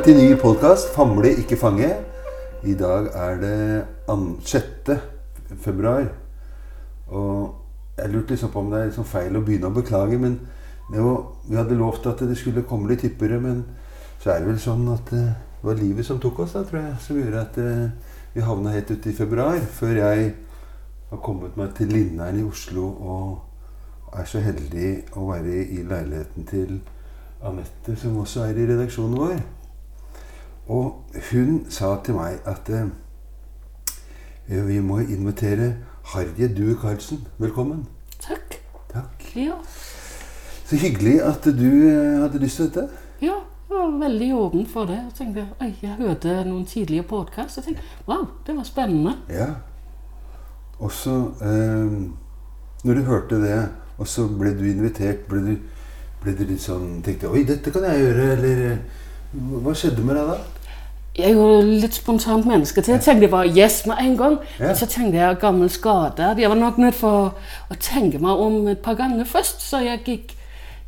Velkommen til ny podkast 'Famle, ikke fange'. I dag er det 6. februar. Og jeg lurte liksom på om det er liksom feil å begynne å beklage, men var, vi hadde lovt at det skulle komme litt hyppigere. Men så er det vel sånn at det var livet som tok oss, da, tror jeg, som gjorde at eh, vi havna helt ute i februar. Før jeg har kommet meg til Lindern i Oslo og er så heldig å være i leiligheten til Anette, som også er i redaksjonen vår. Og hun sa til meg at eh, vi må invitere Harriet Due Karlsen. Velkommen. Takk. Takk. Ja. Så hyggelig at du eh, hadde lyst til dette. ja, jeg var veldig åpen for det. Jeg tenkte, oi, jeg hørte noen tidligere podkast og tenkte wow, det var spennende. Ja. Og så eh, Når du hørte det, og så ble du invitert, ble du, ble du litt sånn Tenkte Oi, dette kan jeg gjøre, eller eh, Hva skjedde med deg da? Jeg er jo litt spontant menneske, så jeg tenkte bare yes med en gang. Men så tenkte jeg gammel skade. Jeg var nok nødt for å tenke meg om et par ganger først, så jeg gikk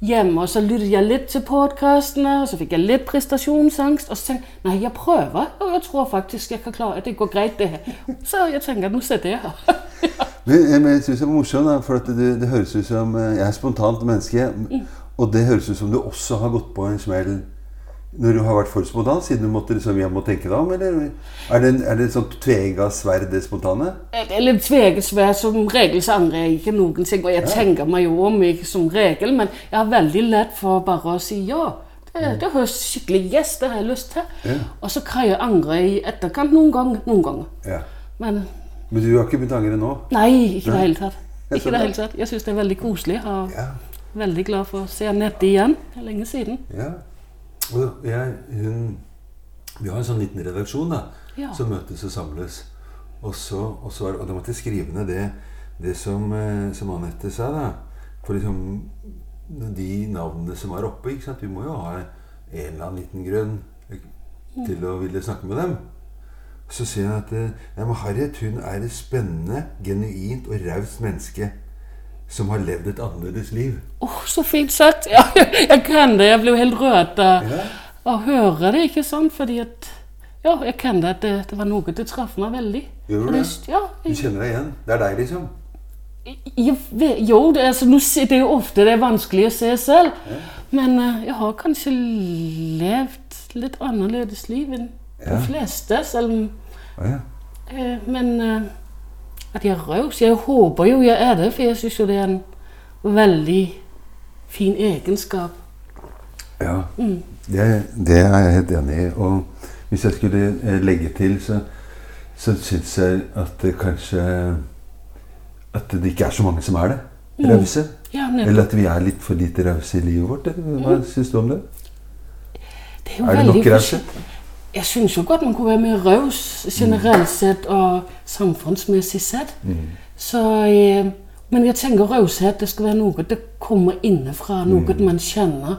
hjem og så lyttet jeg litt til podkastene, og så fikk jeg litt prestasjonsangst. Og så tenkte jeg nei, jeg prøver, og jeg tror faktisk jeg kan klare det. går greit, det her. Så jeg tenker nå sitter jeg her. Men, eh, men jeg synes det var morsomt, for at det, det høres ut som eh, Jeg er spontant menneske, og det høres ut som du også har gått på en smell når du har vært for spontan, siden du måtte liksom hjem og tenke deg om, eller? Er det, en- er det et sånt tvega sverd, det spontane? Det er sverd tvegesvært. Som regel så angrer jeg ikke noen ting. Og jeg tenker meg jo om ikke som regel, men jeg har veldig lett for bare å si ja. Det, det høres skikkelig yes, det har jeg lyst til. Ja. Og så kan jeg angre i etterkant noen ganger. Noen ganger. Ja. Men Men du har ikke begynt å angre nå? nei, ikke i det hele tatt. Ikke det hele tatt. Jeg syns det er veldig koselig. Jeg er Ja. veldig glad for å se Anette igjen. Det er lenge siden. ja. Og jeg, hun Vi har en sånn liten redaksjon da, Ja. som møtes og samles. Og så, og så er, og da måtte jeg skrive ned det, det som, eh, som Anette sa, da. For liksom de navnene som er oppe, ikke sant? Vi må jo ha en eller annen liten grunn til å ville snakke med dem. Så sier jeg at eh, ja, men Harriet hun er et spennende, genuint og raust menneske som har levd et annerledes liv. Åh, så fint sagt! Ja, jeg kan det. Jeg ble jo helt rørt av Ja. å høre det, ikke sant? Fordi at Ja, jeg kjente at det, det var noe som traff meg veldig. Gjør du det- Ja, Du kjenner deg igjen? Det er deg, liksom? jeg, vet- jo, det, altså, det er jo ofte det er vanskelig å se selv. Men eh, jeg har kanskje levd litt annerledes liv enn Ja. de fleste. Selv om ja. eh, Men eh, at jeg er raus Jeg håper jo jeg er det, for jeg syns jo det er en veldig fin egenskap. Ja, det, det er jeg helt enig i. Og hvis jeg skulle eh, legge til, så, så syns jeg at det kanskje At det ikke er så mange som er det. Rause. Ja. Eller at vi er litt for lite rause i livet vårt. Hva Hva syns du om det? Det er jo Er det nok raushet? Jeg syns jo godt man kunne være mer raus generelt sett og samfunnsmessig sett. Så, eh, men jeg tenker raushet det skal være noe det kommer innenfra, noe man kjenner.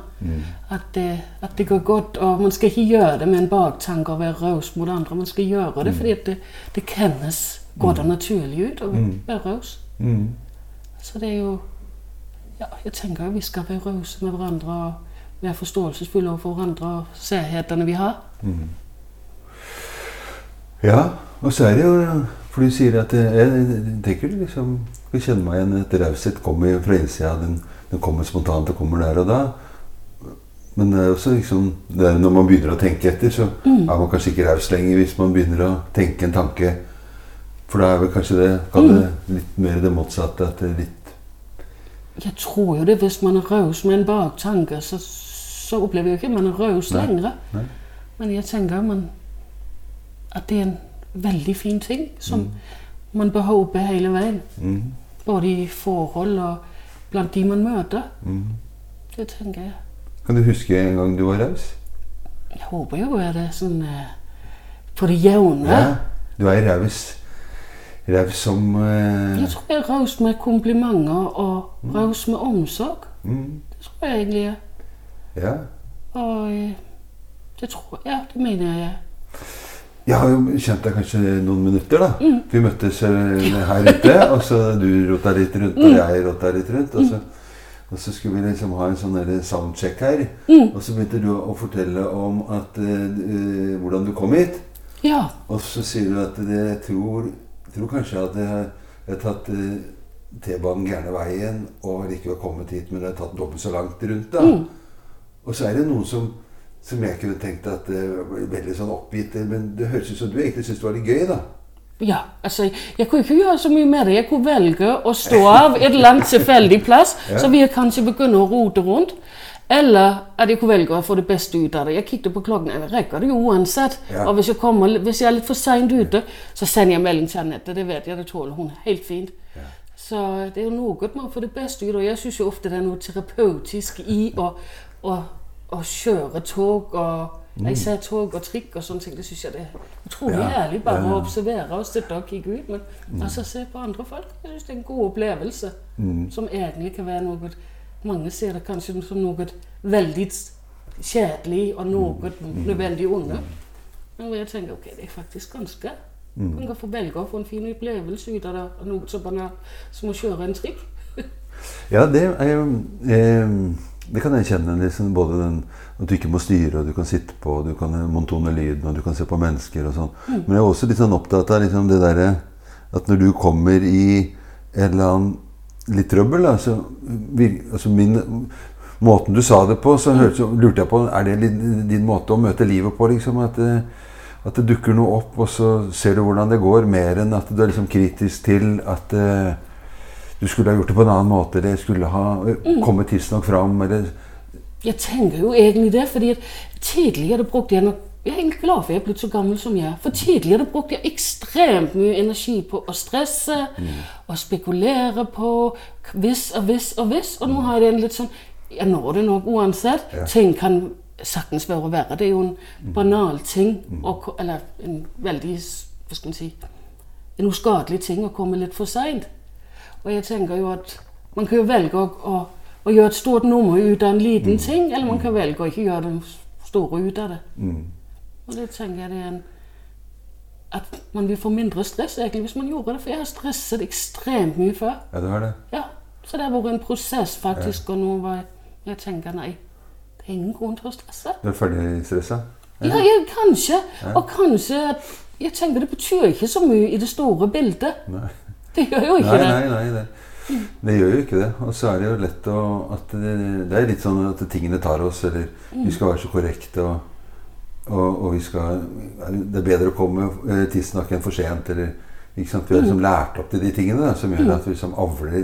At, det, at det går godt. Og man skal ikke gjøre det med en baktanke å være raus mot andre. Man skal gjøre det fordi at det, det kennes godt og naturlig ut å være raus. Mm. Så det er jo Ja, jeg tenker jo vi skal være rause med hverandre og være forståelsesfulle overfor hverandre og særhetene vi har. Ja, og så er det jo For du sier at det- Jeg tenker du liksom skal kjenne meg igjen at raushet kommer fra innsida. Den, den kommer spontant og kommer der og da. Men det er også liksom det er når man begynner å tenke etter, så er man kanskje ikke raus lenger hvis man begynner å tenke en tanke. For da er vel kanskje det kall det litt mer det motsatte. At det er litt Jeg tror jo det hvis man er raus med en baktanke, så, så opplever jeg ikke at man er raus lenger. Men jeg tenker man, at det er en veldig fin ting som man bør håpe hele veien. mm, Både i forhold og blant de man møter. mm. Det tenker jeg. Kan du huske en gang du var raus? Jeg håper jo det er sånn eh, på det jevne. Ja. Du er raus. Raus som eh, Jeg tror jeg er raus med komplimenter og raus med omsorg. mm, Det tror jeg egentlig er. Ja. Og eh, det tror jeg, ja, det mener jeg. Jeg har jo kjent deg kanskje noen minutter, da. Vi møttes eh, her ute, og så du rota litt rundt, og jeg rota litt rundt. Og så, Og så skulle vi liksom ha en sånn soundcheck her. Og så begynte du å fortelle om at, uh, hvordan du kom hit. Ja. Og så sier du at det, jeg tror, tror kanskje at jeg har, jeg har tatt uh, T-banen gærne veien og likevel kommet hit, men jeg har tatt dobbelt så langt rundt. da. Og så er det noen som, som jeg kunne tenkt at uh, veldig sånn oppgitt, men det høres ut som du egentlig syntes det var litt gøy, da. Ja, altså, jeg kunne ikke gjøre så mye med det. Jeg kunne velge å stå av et eller annet tilfeldig plass, så vil jeg kanskje begynne å rote rundt. Eller at jeg kunne velge å få det beste ut av det. Jeg kikket på klokken. Jeg rekker det jo uansett. Ja. Og hvis jeg, kommer, hvis jeg er litt for seint ute, så sender jeg melding til Anette. Det vet jeg, det tåler hun helt fint. Så det er jo noe man får det beste ut av. Jeg syns jo ofte det er noe terapeutisk i å, å, kjøre tog og Især tog og trikk og sånne ting. Det syns jeg det er utrolig Ja, herlig. Bare ja. å observere og sitte og kikke ut. Men altså, se på andre folk. Jeg syns det er en god opplevelse. Som egentlig kan være noe Mange ser det kanskje som noe veldig kjedelig og noe nødvendig onde. Men jeg tenker ok, det er faktisk ganske Man kan få velge å få en fin opplevelse ut av det. Noe så banalt som å kjøre en trikk. Ja, det er jo eh, Det kan jeg kjenne. Liksom, både den, at du ikke må styre, og du kan sitte på, og du kan montone lyden, og du kan se på mennesker og sånn. Men jeg er også litt sånn opptatt av liksom, det derre at når du kommer i en eller annen litt trøbbel da, så, altså min, Måten du sa det på, så hørte, så lurte jeg på Er det din måte å møte livet på? liksom, At det, at det dukker noe opp, og så ser du hvordan det går, mer enn at du er liksom kritisk til at eh, du skulle ha gjort det på en annen måte, Det skulle ha eh, kommet tidsnok fram, eller Jeg tenker jo egentlig det, fordi tidligere brukte jeg nok Jeg er egentlig glad for jeg er blitt så gammel som jeg er. For tidligere brukte jeg ekstremt mye energi på å stresse og spekulere på hvis og hvis og hvis. Og nå har jeg det litt sånn Jeg når det nok uansett. Ting kan saktens være verre. Det er jo en banal ting, Mm. Og, eller en veldig Hva skal man si En uskadelig ting å komme litt for seint. Og jeg tenker jo at man kan jo velge å, å, å gjøre et stort nummer ut av en liten ting, eller man kan velge å ikke gjøre det store ut av det. Og det tenker jeg det er en At man vil få mindre stress egentlig hvis man gjorde det. For jeg har stresset ekstremt mye før. Ja, du har det. Ja, Så det har vært en prosess faktisk, og nå var jeg, jeg tenker nei, det er ingen grunn til å stresse. Du er ferdig stressa? Ja, jeg, kanskje. Og kanskje Jeg tenker det betyr ikke så mye i det store bildet. Nei. Det gjør jo ikke Nei, det. nei, nei. Det, det gjør jo ikke det. Og så er det jo lett å at det, det er litt sånn at tingene tar oss, eller vi skal være så korrekte, og, og, og vi skal Det er bedre å komme eh, tidsnok enn for sent, eller? Vi har liksom lært opp til de tingene da, som gjør at vi liksom avler,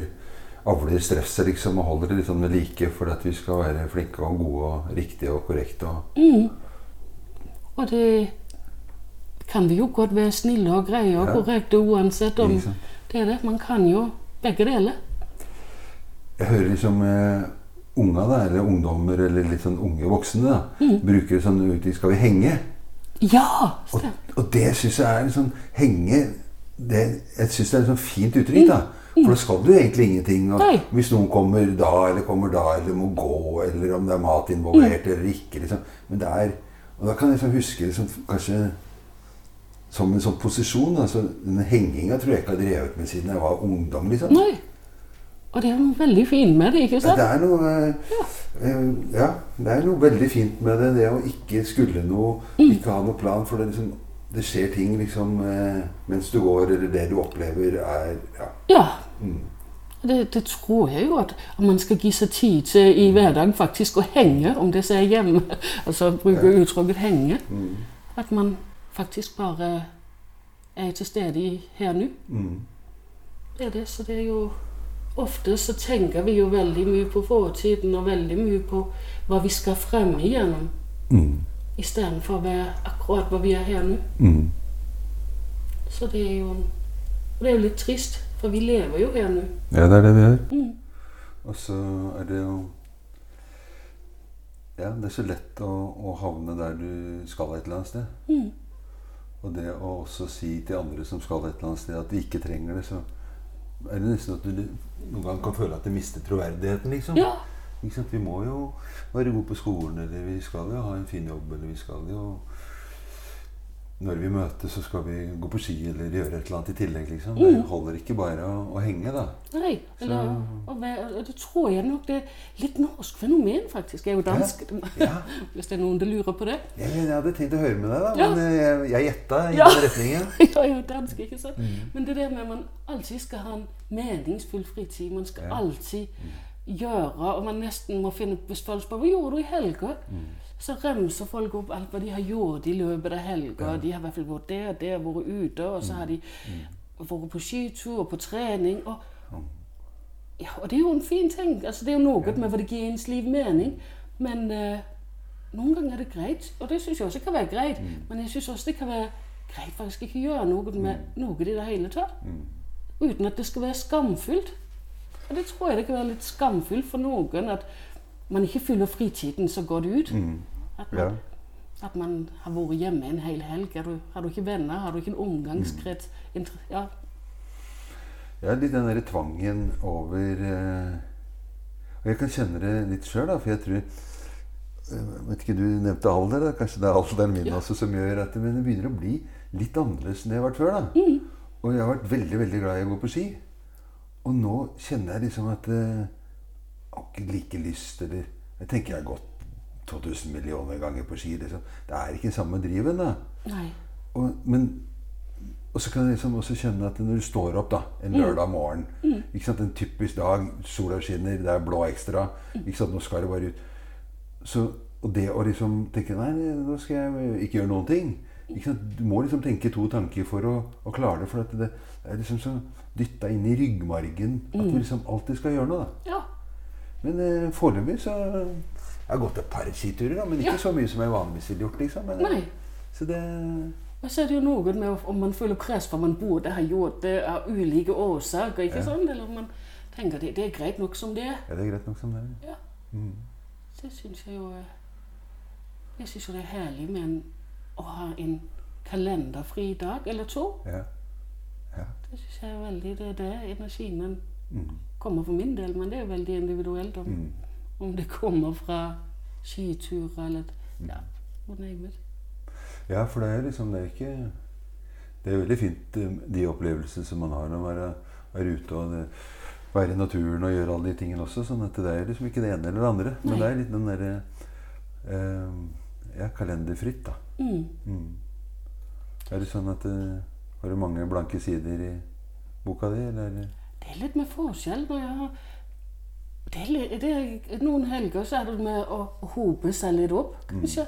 avler stresset liksom, og holder det litt sånn ved like for at vi skal være flinke og gode og riktige og korrekte. Og, Og det kan vi jo godt være snille og greie og korrekte uansett om det er det. Man kan jo begge deler. Jeg hører liksom uh, unga, da, eller ungdommer, eller litt sånn unge voksne, da, bruker sånn uttrykk 'Skal vi henge?' Ja! Og, og det syns jeg er en sånn henge det, Jeg syns det er et sånn fint uttrykk, da. For da skal du egentlig ingenting. Hvis noen kommer da, eller kommer da, eller må gå, eller om det er mat involvert eller ikke. liksom. Men det er Og da kan jeg liksom huske liksom, kanskje som en sånn posisjon. altså Den henginga tror jeg ikke har drevet med siden jeg var ungdom. liksom. Nei. Og det er noe veldig fint med det, ikke Ja, sant? det er noe eh, eh, Ja, det er noe veldig fint med det. Det å ikke skulle noe, ikke ha noe plan. For det, liksom, det skjer ting liksom eh, mens du går, eller det du opplever, er Ja. Ja. Det, det tror jeg jo at at man skal gi seg tid til i hverdagen faktisk å henge, om det så er hjemme. Altså bruke uttrykket 'henge'. At man faktisk bare er til stede i her nå. Mm. Det er det, så det er jo Ofte så tenker vi jo veldig mye på fortiden og veldig mye på hva vi skal fremme igjennom, Mm. istedenfor å være akkurat hvor vi er her nå. Mm. Så det er jo, det er jo litt trist, for vi lever jo her nå. Ja, det er det vi gjør. Mm. Og så er det jo Ja, det er så lett å, å havne der du skal et eller annet sted. Mm. Og det å også si til andre som skal et eller annet sted, at de ikke trenger det, så er det nesten at du noen gang kan føle at du mister troverdigheten, liksom. Ja. Vi må jo være gode på skolen, eller vi skal jo ha en fin jobb, eller vi skal jo når vi møtes, så skal vi gå på ski eller gjøre et eller annet i tillegg. liksom. Mm. Det holder ikke bare å, å henge, da. Nei, eller, og, og det tror jeg nok det er litt norsk fenomen, faktisk. Jeg er jo dansk, Ja. hvis det er noen som lurer på det. Jeg, jeg hadde tenkt å høre med deg, da, Ja. men eh, jeg, jeg gjetta i Ja. den retningen. Jeg er jo dansk, ikke sant? Men det der med at man alltid skal ha en meningsfull fritid, man skal Ja. alltid gjøre, og man nesten må finne folk spør hva gjorde du i helga, så remser folk opp alt hva de har gjort i løpet av helga. De har i hvert fall vært der og der, vært ute, og så har de vært på skitur og på trening. og ja, og det er jo en fin ting. Altså, det er jo noe med hva det gir ens liv mening. Men uh, noen ganger er det greit, og det syns jeg også kan være greit. Men jeg syns også det kan være greit faktisk ikke gjøre noe med noe i det hele tatt. Uten at det skal være skamfullt. Og det tror jeg det kan være litt skamfullt for noen at man ikke fyller fritiden så godt ut. At man, Ja. at man har vært hjemme en hel helg. Har du, har du ikke venner? Har du ikke en omgangskrets? Mm. Ja, Ja, litt den derre tvangen over eh, Og jeg kan kjenne det litt sjøl, for jeg tror eh, Vet ikke, Du nevnte alder. da, Kanskje det er alderen min også som gjør at det, men det begynner å bli litt annerledes enn det har vært før. da. Og jeg har vært veldig veldig glad i å gå på ski. Og nå kjenner jeg liksom at eh, Ikke like lyst, eller Jeg tenker jeg har gått 2000 millioner ganger på ski. liksom. Det er ikke den samme driven, da. Og, men, og så kan jeg liksom også kjenne at når du står opp da, en lørdag morgen ikke sant, En typisk dag, sola skinner, det er blå ekstra. ikke sant, Nå skal det bare ut. Så, og det å liksom tenke Nei, nå skal jeg ikke gjøre noen ting. Ikke sant? Du må liksom tenke to tanker for å, å klare det. For at det, det er liksom så dytta inn i ryggmargen at du liksom alltid skal gjøre noe. da. Ja. Men eh, foreløpig så Jeg har gått et par skiturer, da, men ikke Ja. så mye som jeg vanligvis ville gjort. liksom. Men, Nei. Så det Og så er det jo noe med om man føler press for man burde ha gjort det av ulike årsaker. ikke sant? Eller om man tenker det, det er greit nok som det er. Ja, det er greit nok som det er. Ja. Mm. Det syns jeg jo er- Jeg syns jo det er herlig med en, å ha en kalenderfri dag eller to. Ja. ja. Det syns jeg er veldig Det er det energien Mm. Kommer for min del, men det er jo veldig individuelt om, Mm. om det kommer fra skiturer eller Ja, you name it. Ja, for det er liksom Det er ikke Det er veldig fint, eh, de opplevelsene som man har når man er, er ute og det, være i naturen og gjøre alle de tingene også. sånn at det er liksom ikke det ene eller det andre. Men Nei. det er litt den derre eh, Ja, kalenderfritt, da. Mm. Mm. Er det sånn at eh, Har du mange blanke sider i boka di, eller? Det er litt med forskjell når jeg har det er, det er, Noen helger så er det med å hope seg litt opp, kanskje.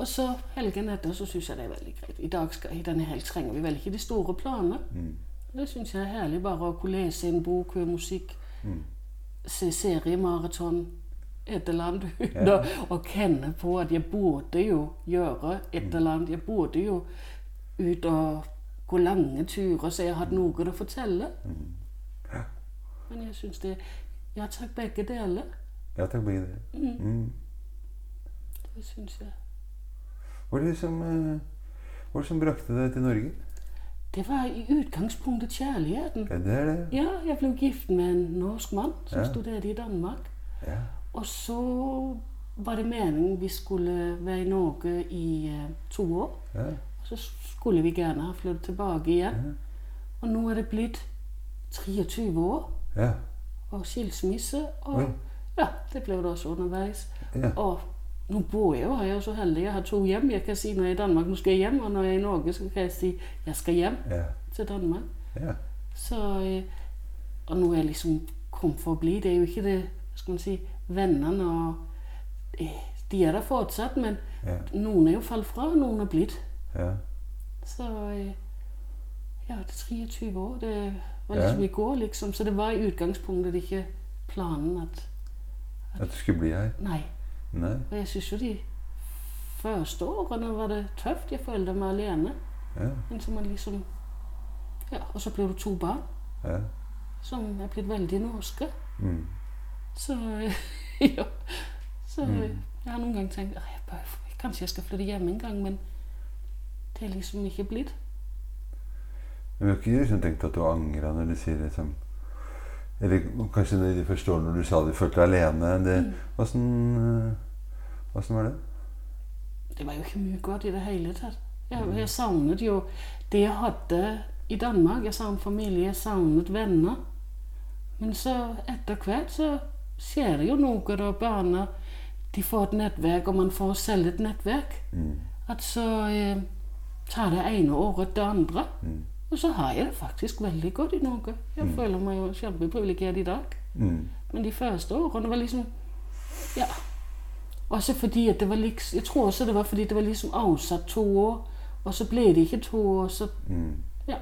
Og så helgen etter så syns jeg det er veldig greit. I dag skal, i denne helg trenger vi vel ikke de store planene. Mm. Det syns jeg er herlig. Bare å kunne lese en bok, høre musikk, Mm. se seriemaraton et eller annet Ja. å kjenne på at jeg burde jo gjøre et eller annet. Jeg burde jo ut og gå lange turer, så jeg har noe å fortelle. Ja. Men jeg syns det Ja takk, begge deler. Ja takk, begge deler. Mm. Det syns jeg. Hva er det som, eh, hva er det som brakte deg til Norge? Det var i utgangspunktet kjærligheten. Ja, det er det. Ja, jeg ble gift med en norsk mann som Ja. studerte i Danmark. Ja. Og så var det meningen vi skulle være i Norge i eh, to år. Ja. Og så skulle vi gjerne ha flyttet tilbake igjen. Ja. Og nå er det blitt 23 år ja. og skilsmisse. Og Oi. ja, det ble det også underveis. Ja. Og nå bor jeg jo her, jeg er så heldig. Jeg har to hjem. Jeg kan si når jeg er i Danmark nå skal jeg hjem, og når jeg er i Norge så kan jeg si jeg skal hjem Ja. til Danmark. Ja. Så, eh, og nå er jeg liksom kommet for å bli. Det er jo ikke det skal man si, vennene og eh, De er der fortsatt, men Ja. noen er jo falt fra, og noen er blitt. ja. Så eh, ja, det er 23 år. Det var Ja. liksom i går, liksom. Så det var i utgangspunktet ikke planen at At du skulle bli her? Nei. Nei. Og jeg syns jo de første årene var det tøft. Jeg følte meg alene. Ja. Men så man liksom Ja, og så ble det to barn Ja. som er blitt veldig norske. Mm. Så ja. Så jeg har noen ganger tenkt at kanskje jeg skal flytte hjem en gang, men det er liksom ikke blitt. Men du har ikke liksom tenkt at du angra når du sier liksom Eller kanskje når de forstår når du sa du følte deg alene. Det, Åssen eh, Åssen var det? Det var jo ikke mye godt i det hele tatt. Jeg, jeg savnet jo det jeg hadde i Danmark. Jeg savnet familie, jeg savnet venner. Men så etter hvert så skjer det jo noe da barna de får et nettverk, og man får selv et nettverk. Mm. At så eh, tar det ene året det andre. Mm. Og så har jeg det faktisk veldig godt i Norge. Jeg føler meg jo kjempeprivilegert i dag. Mm. Men de første årene var liksom Ja. Også fordi at det var liksom Jeg tror også det var fordi det var liksom avsatt to år. Og så ble det ikke to år, så Mm. Ja.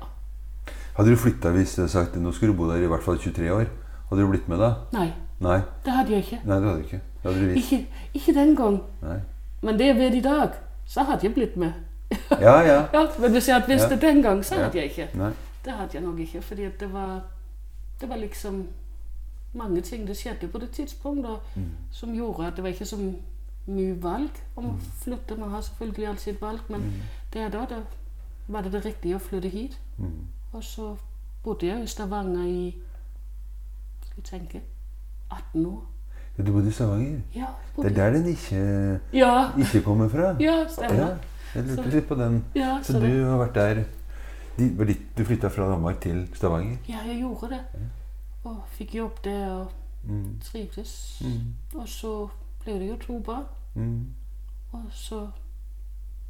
Hadde du flytta hvis du hadde sagt nå skulle du bo der i hvert fall 23 år? Hadde du blitt med da? Nei, Nei. det hadde jeg ikke. Nei, det hadde du ikke. Det hadde du visst. Ikke, ikke den gang. Nei. Men det jeg vet i dag, så hadde jeg blitt med. Ja, ja. Ja, Men hvis jeg hadde visst det den gang, så hadde jeg ikke. Nei. Det hadde jeg nok ikke, fordi at det var Det var liksom mange ting det skjedde på det tidspunktet Mm. som gjorde at det var ikke så mye valg om å flytte. Man har selvfølgelig alt sitt valg, men der da, da var det det riktige å flytte hit. Mm. Og så bodde jeg i Stavanger i skal jeg tenke 18 år. Ja, Du bodde i Stavanger. Ja, bodde. Det er der den ikke, Ja, ikke kommer fra. ja stemmer. Ja, jeg lurte litt på den. Ja, Så så du det, har vært der de, Du flytta fra Danmark til Stavanger? ja, jeg gjorde det. Og fikk jobb der og Mm. trivdes. Mm. Og så ble det jo to barn. Mm. Og så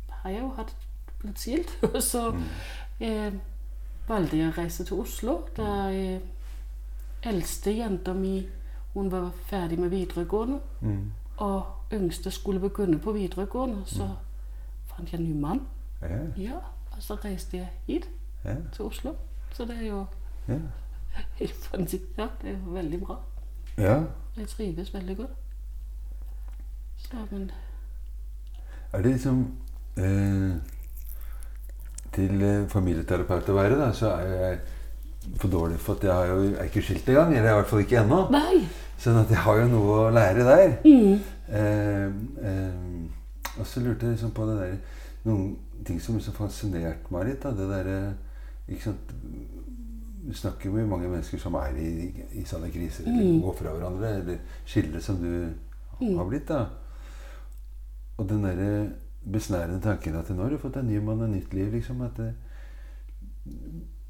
har jeg jo hatt blitt skilt. Og så eh, valgte jeg å reise til Oslo. der eh, eldste jenta mi hun var ferdig med videregående. Mm. Og yngste skulle begynne på videregående. Så fant jeg jo mann. Ja, Ja, og så reiste jeg hit ja, til Oslo. Så det er jo ja. Ja, det er jo veldig bra. ja. Jeg trives veldig godt. Så, men Er det liksom eh, Til eh, familieterapeut å være, da, så er jeg for dårlig. For at jeg har jo, er ikke skilt engang. Eller i hvert fall ikke ennå. Sånn at jeg har jo noe å lære der. Mm. Eh, eh, og så lurte jeg liksom på det der Noen ting som liksom fascinerte meg litt. Da, det der, Ikke sant Du snakker med mange mennesker som er i, i sånne kriser, eller går fra hverandre, eller skiller som du har blitt. da Og den derre besnærende tanken at nå har du fått en ny mann og nytt liv. liksom At det,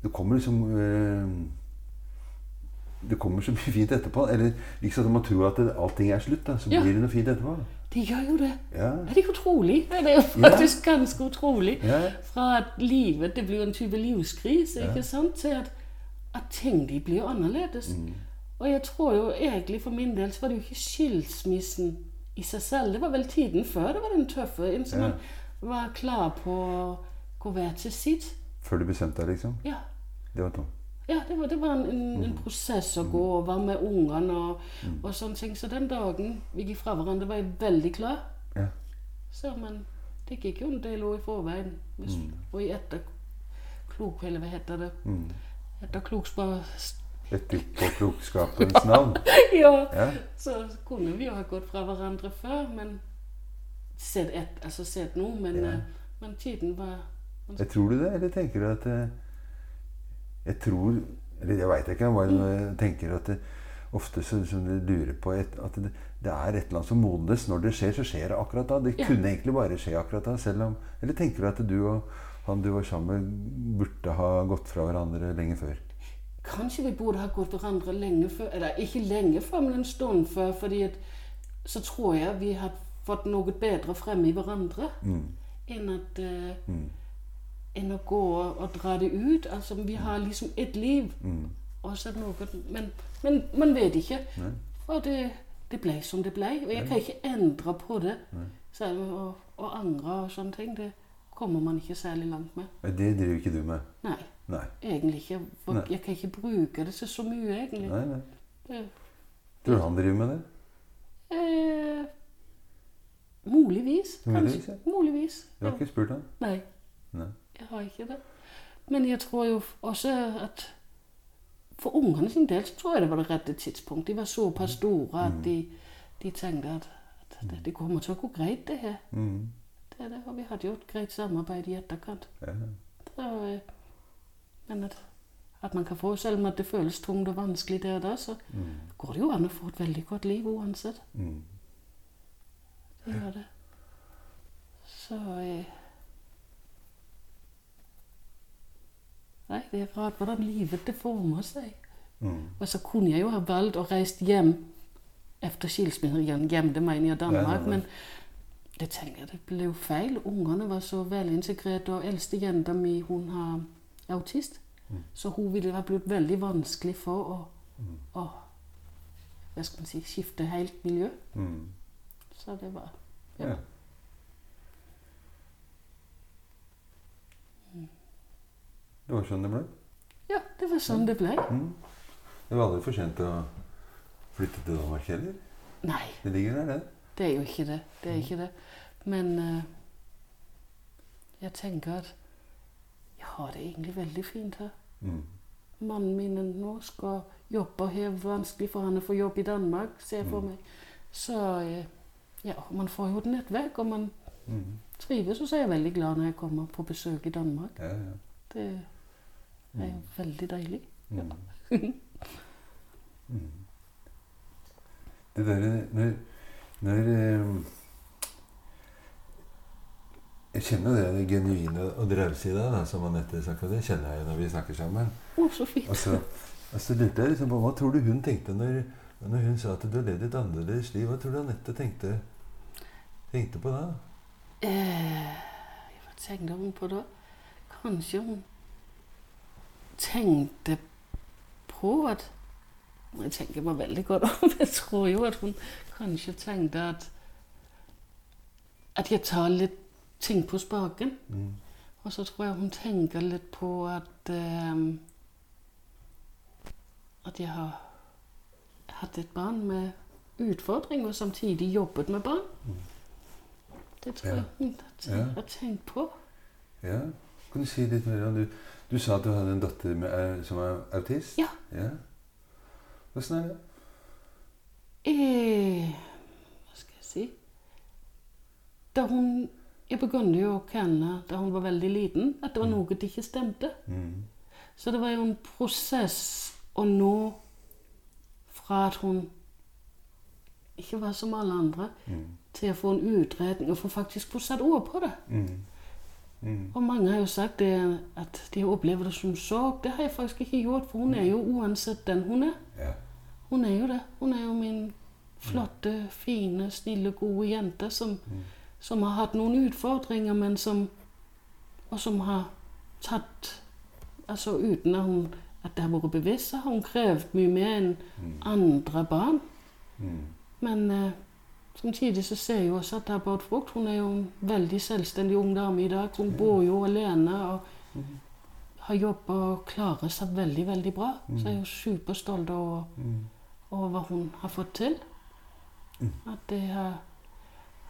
det kommer liksom eh, Det kommer så mye fint etterpå. Eller liksom at man tror at det, allting er slutt, da, så Ja. blir det noe fint etterpå. Det gjør jo det. Ja. Er det ikke utrolig? Det er jo faktisk ganske utrolig. Ja. Fra at livet det blir en type livskrise, Ja. ikke sant, til at, at ting de blir annerledes. Mm. Og jeg tror jo egentlig for min del så var det jo ikke skilsmissen i seg selv. Det var vel tiden før det var den tøffe. Inntil Ja. man var klar på å gå hver til sitt. Før du bestemte deg, liksom. Ja. Det var tomt. Ja, det var, det var en, en, en prosess å gå over med ungene og, Mm. og sånne ting. Så den dagen vi gikk fra hverandre, var jeg veldig klar. Ja. Så, men det gikk jo en del år i forveien. Hvis, Og i etterklok... Eller hva heter det? Mm. Etterklokspar... Etterpåklokskapens navn. ja. Ja. Så kunne vi jo ha gått fra hverandre før, men Sett et, altså sett nå, men, Ja. eh, men tiden var Jeg tror du det, eller tenker du at eh, Jeg tror Eller jeg veit ikke, jeg bare tenker at det, ofte så, som det lurer på et, at det, det er et eller annet som modnes. Når det skjer, så skjer det akkurat da. Det Ja. kunne egentlig bare skje akkurat da. selv om, Eller tenker du at du og han du var sammen med, burde ha gått fra hverandre lenge før? Kanskje vi burde ha gått hverandre lenge før. Eller ikke lenge før, men en stund før. fordi at så tror jeg vi har fått noe bedre frem i hverandre Mm. enn at uh, Mm. Enn å gå og, dra det ut. Altså, vi har liksom et liv. Mm. Noe, men, men man vet ikke. Nei. Og det, det ble som det ble. Og jeg kan ikke endre på det. Selv og, å angre og sånne ting, det kommer man ikke særlig langt med. Det driver ikke du med? Nei, Nei. egentlig ikke. Nei. jeg kan ikke bruke det til så mye, egentlig. nei, nei. Det, Tror du han driver med det? eh, muligvis, Muligvis, kanskje. ja. Muligvis. Du har ikke spurt han? Nei, Nei. Jeg har ikke det. Men jeg tror jo også at for ungene sin del så tror jeg det var det rette tidspunkt. De var såpass store at de, de tenkte at, at det, det kommer til å gå greit, det her. Mm. Det er det, og vi hadde jo et greit samarbeid i etterkant. Ja. Så, eh, men at, at man kan få, selv om det føles tungt og vanskelig der og da, så Mm. går det jo an å få et veldig godt liv uansett. Mm. Det gjør det. Så eh, det er rart hvordan livet det former seg. Mm. Og så kunne jeg jo ha valgt å reise hjem etter skilsmissen. Gjemte meg i Danmark. Nei, nei, nei. Men det tenker jeg det ble feil. Ungene var så velintegrerte, og eldste jenta mi hun har autist. Mm. Så hun ville ha blitt veldig vanskelig for å, å hva skal man si, skifte helt miljø. Mm. Så det var Ja. Det var sånn det ble. Ja, det var sånn det ble. Mm. Det var aldri for sent å flytte til Danmark heller. Nei, Det ligger der, det. det er jo ikke det. Det er ikke det. Men uh, jeg tenker at jeg har det egentlig veldig fint her. Mm. Mannen min nå skal jobbe og er vanskelig for han å få jobb i Danmark, ser jeg for Mm. meg. Så eh, ja, man får jo et nettverk, og man Mm. trives. Og så er jeg veldig glad når jeg kommer på besøk i Danmark. Ja, ja. Det er jo veldig deilig. Ja. mm. Det derre når, når eh, Jeg kjenner det, det genuine og drause i deg, som Anette snakka om. Det kjenner jeg når vi snakker sammen. Å, så fint. Og så, og så lurte jeg liksom på hva tror du hun tenkte når, når hun sa at du har levd et annerledes liv? Hva tror du Anette tenkte, tenkte på da? Eh, hva tenkte hun på da? Kanskje hun tenkte på at Jeg tenker meg veldig godt om. Jeg tror jo at hun kanskje tenkte at at jeg tar litt ting på spaken. Mm. Og så tror jeg hun tenker litt på at eh, At jeg har hatt et barn med utfordringer og samtidig jobbet med barn. Det tror jeg hun har tenkt på. Ja, kan du si litt mer om du, du sa at du hadde en datter med, au- som er autist? Ja. ja. Åssen er det? Eh, hva skal jeg si Da hun Jeg begynte jo å kjenne da hun var veldig liten, at det var noe det ikke stemte. Mm. Så det var jo en prosess å nå fra at hun ikke var som alle andre, Mm. til å få en utredning og få faktisk få satt ord på det. Mm. Mm. Og mange har jo sagt det, at de har opplevd det som sorg. Det har jeg faktisk ikke gjort, for hun er jo uansett den hun er. Ja. Hun er jo det. Hun er jo min flotte, fine, snille, gode jente som, som har hatt noen utfordringer, men som Og som har tatt Altså uten at, hun, at det har vært bevisst, så har hun krevd mye mer enn andre barn. Mm. Men eh, samtidig så ser jeg også at båret frukt. Hun er jo en veldig selvstendig ung dame i dag. Hun bor jo alene og har jobba og klarer seg veldig, veldig bra. Så jeg er jo superstolt over, over hva hun har fått til. At det har,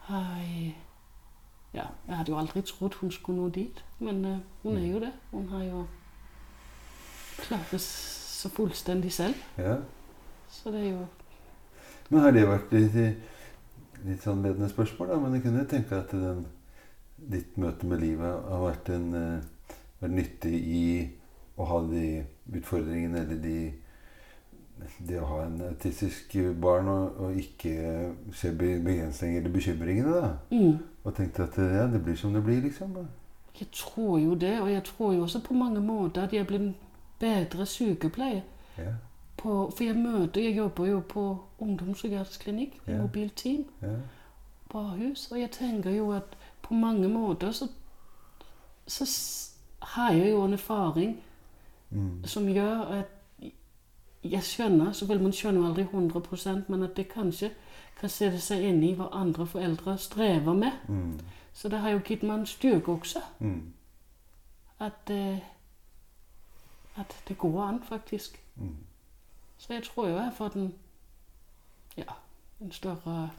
har Ja, jeg hadde jo aldri trodd hun skulle nå dit, men eh, hun er jo det. Hun har jo klart det så fullstendig selv. ja. Så det er jo Men har det vært litt, litt sånn ledende spørsmål, da? Men jeg kunne tenke at den, ditt møte med livet har vært, en, eh, vært nyttig i å ha de utfordringene eller de det å ha en autistisk barn og, og ikke se be- begrensninger eller bekymringene. da. mm. Og tenkte at ja, det blir som det blir, liksom. da. Jeg tror jo det, og jeg tror jo også på mange måter at jeg blir en bedre sykepleier. Ja, På, for jeg møter, jeg jobber jo på ungdomspsykiatrisk klinikk, Ja. mobilt team ja, på Ahus, og jeg tenker jo at på mange måter så, så har jeg jo en erfaring mm, som gjør at jeg skjønner, selvfølgelig man skjønner aldri 100% men at det kanskje kan sette seg inn i hva andre foreldre strever med. mm, Så det har jo gitt meg en styrke også. mm, At, eh, at det går an, faktisk. mm. Så jeg tror jo jeg har fått en, ja, en større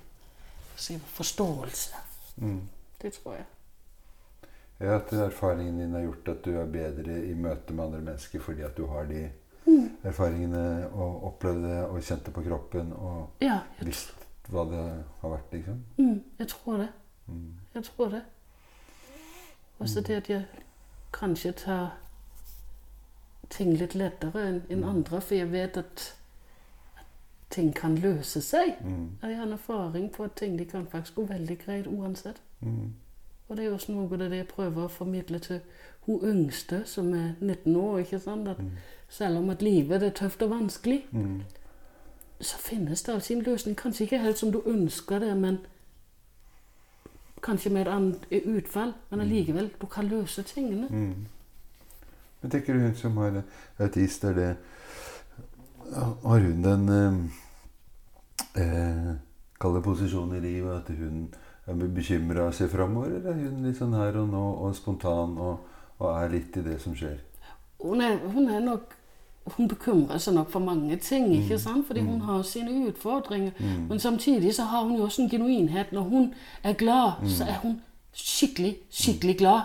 si, forståelse. mm. Det tror jeg. Ja, at erfaringen din har gjort at du er bedre i møte med andre mennesker fordi at du har de erfaringene og opplevde og kjent det på kroppen og Ja, visst hva det har vært, liksom. mm, jeg tror det. Mm. Jeg tror det. Også det at jeg kanskje tar ting litt lettere enn enn andre, for jeg vet at, at ting kan løse seg. Mm. Jeg har en erfaring på at ting de kan faktisk gå veldig greit uansett. Mm. Og det er også noe av det jeg prøver å formidle til hun yngste, som er 19 år. ikke sant? At selv om at livet er tøft og vanskelig, Mm. så finnes det altså en løsning. Kanskje ikke helt som du ønsker det, men kanskje med et annet utfall. Men allikevel, du kan løse tingene. Mm. Men tenker du hun som har autist, er det Har hun den eh, eh, Kall det i livet at hun er bekymra og ser framover, eller er hun litt sånn her og nå og spontan og, og er litt i det som skjer? Hun er, hun er nok hun bekymrer seg nok for mange ting, ikke sant? fordi hun har sine utfordringer. Men samtidig så har hun jo også en genuinhet. Når hun er glad, så er hun skikkelig, skikkelig glad.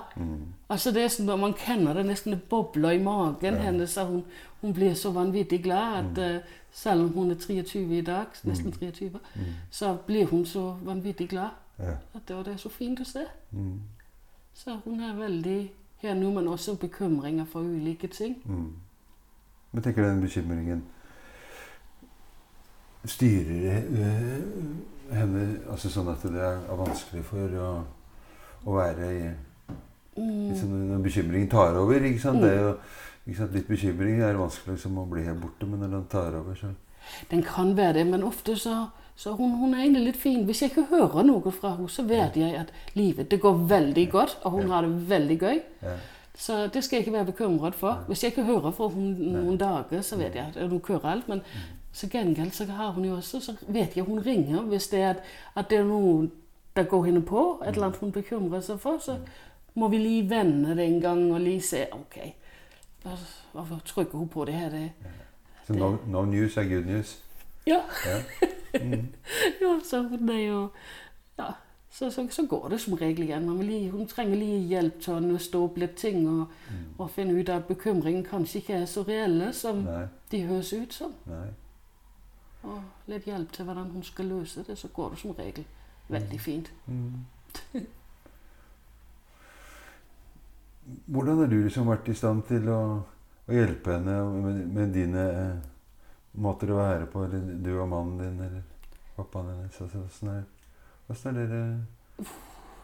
Altså det er som når man kjenner det nesten det bobler i magen hennes. så Hun, hun blir så vanvittig glad at eh, selv om hun er 23 i dag, nesten 23, så blir hun så vanvittig glad. Ja. At det, det er så fint å se. Mm. Så hun er veldig her nå, men også bekymringer for ulike ting. Mm. Men tenker den bekymringen Styrer øh, henne altså sånn at det er vanskelig for å, å være i Mm. liksom, Når bekymringen tar over ikke sant? Det er jo, ikke sant? Litt bekymring er vanskelig liksom, å bli helt borte, men når den tar over, så Den kan være det, men ofte så, så hun, hun er egentlig litt fin. Hvis jeg ikke hører noe fra henne, så vet jeg at livet det går veldig godt, og hun har det veldig gøy. Så det skal jeg ikke være bekymret for. Hvis jeg ikke hører fra henne noen dager, så vet jeg at hun kører alt. Men så gengæld så har hun jo også, så vet jeg hun ringer hvis det er at, at det er noe der går henne på, et eller annet hun bekymrer seg for. Så må vi lige vende det en gang og lige se, ok, og, og trykker hun på det her. Det, Så no, no news er good news. ja. Ja. Ja, så hun er jo Ja, så, så, så går det som regel igjen. Man lige, hun trenger lige hjelp til å nøste opp litt ting og, og finne ut at bekymringen kanskje ikke er så reelle som Nei. de høres ut som. Nei. Og litt hjelp til hvordan hun skal løse det, så går det som regel veldig fint. Mm. Hvordan har du liksom vært i stand til å, å hjelpe henne med, med dine eh, måter å være på? Eller du og mannen din, eller pappaen hennes? Altså, Åssen er, hvordan er dere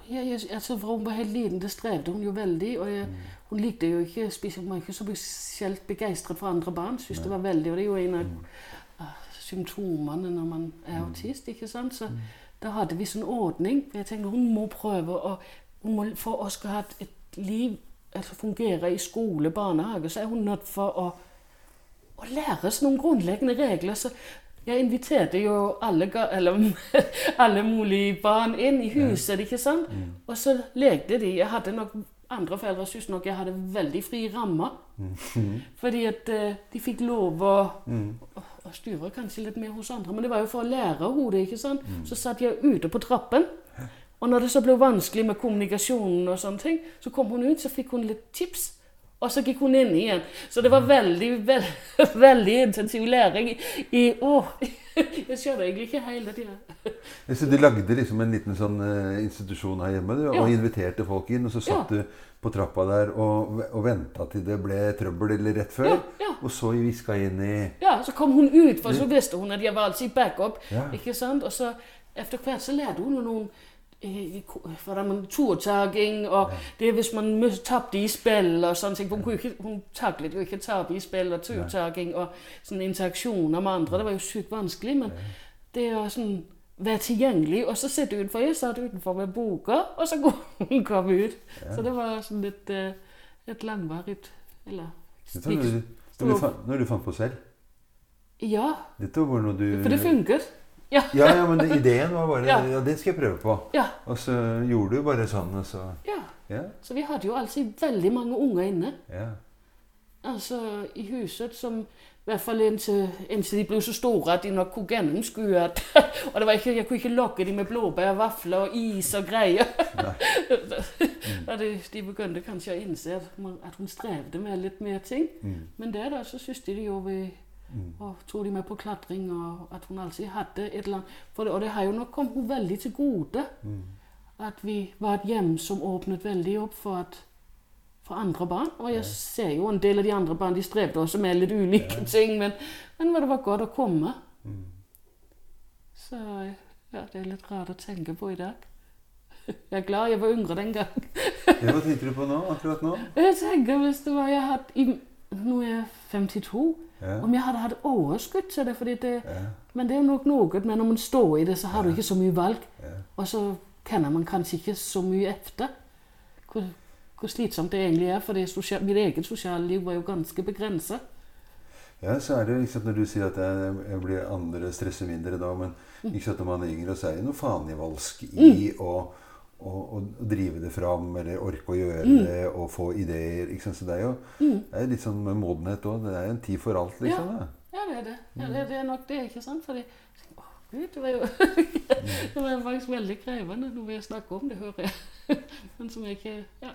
Ja, jeg, altså, fra hun var helt liten, det strevde hun jo veldig. Og jeg, hun likte jo ikke spesielt, hun var ikke så spesielt begeistret for andre barn. Synes det var veldig, og det er jo en av ah, symptomene når man er autist. ikke sant? Så da hadde vi sånn ordning. Jeg tenkte hun må prøve å hun må, For å skal ha et, liv altså fungere i skole, barnehage, så er hun nødt for å, å læres noen grunnleggende regler. Så jeg inviterte jo alle, eller, alle mulige barn inn i huset, ikke sant? Og så lekte de. Jeg hadde nok andre foreldre syntes nok jeg hadde veldig fri rammer. Fordi at eh, de fikk lov å, å, å kanskje litt mer hos andre. Men det var jo for å lære hodet, ikke sant? Så satt jeg ute på trappen. Og når det så ble vanskelig med kommunikasjonen, og sånne ting, så kom hun ut, så fikk hun litt tips. Og så gikk hun inn igjen. Så det var veldig veld, veldig intensiv læring i, i Å! Jeg skjønner egentlig ikke hele tida. Ja, Så du lagde liksom en liten sånn eh, institusjon her hjemme du, og Ja. inviterte folk inn, og så satt du på trappa der og, og venta til det ble trøbbel eller rett før, Ja, ja. og så hviska inn i Ja, så kom hun ut, for så visste hun at jeg var alltid backup. Ja. Ikke sant? Og så etter hvert så lærte hun noen ko- hvordan man turtaking, og det er hvis man tapte i spill og sånne ting. for Hun, kunne ikke, hun taklet jo ikke tape i spill og turtaking og sånne interaksjoner med andre. Det var jo sykt vanskelig, men det å sånn være tilgjengelig, og så sitte utenfor. Jeg satt utenfor med boka, og så kom hun ut. Så det var sånn litt eh, et langvarig Eller Dette var noe du, du, fant, når du fant på selv. Ja, Dette var noe du for det funket. Ja. Ja, ja, men det- ideen var bare Ja. Det skal jeg prøve på. Ja, Og så gjorde du bare sånn, og så ja. Så vi hadde jo altså veldig mange unger inne. ja. Altså i huset som i hvert fall inntil, inntil de ble så store at de nok kunne gjennomskue at Og det var ikke, jeg kunne ikke lokke dem med blåbær, vafler og is og greier. og de, de begynte kanskje å innse at, man, at hun strevde med litt mer ting. Mm. Men det da så syntes de jo vi og tok de med på klatring, og at hun alltid hadde et eller annet. For det, og det har jo nok kommet hun veldig til gode. At vi var et hjem som åpnet veldig opp for, at, for andre barn. Og jeg ser jo en del av de andre barn de strevde også med litt ulike ting, men, men det var godt å komme. Så ja, det er litt rart å tenke på i dag. Jeg er glad jeg var yngre den gang. Ja, hva tenker du på nå? Akkurat nå? Jeg tenker hvis det var jeg hadde i, Nå er jeg 52. Ja. Om jeg hadde hatt overskudd til det, fordi det Ja. Men det er jo nok noe Men når man står i det, så har du ikke så mye valg. Og så kjenner man kanskje ikke så mye etter hvor, hvor slitsomt det egentlig er. For sosial, mitt eget sosiale liv var jo ganske begrensa. Ja, så er det liksom når du sier at jeg, jeg blir andre, stresser mindre da, men Mm. ikke sant, når man er yngre, så er det noe fanevalsk i å, å, å drive det fram, eller orke å gjøre Mm. det, og få ideer. Ikke sant? Så det er jo det er litt sånn med modenhet òg. Det er en tid for alt, liksom. Ja. Ja, det er det. Ja, det, det er nok det, ikke sant? Fordi å, Gud, det var jo Det var faktisk veldig krevende når vi snakker om det, hører jeg. Men som jeg ikke Ja.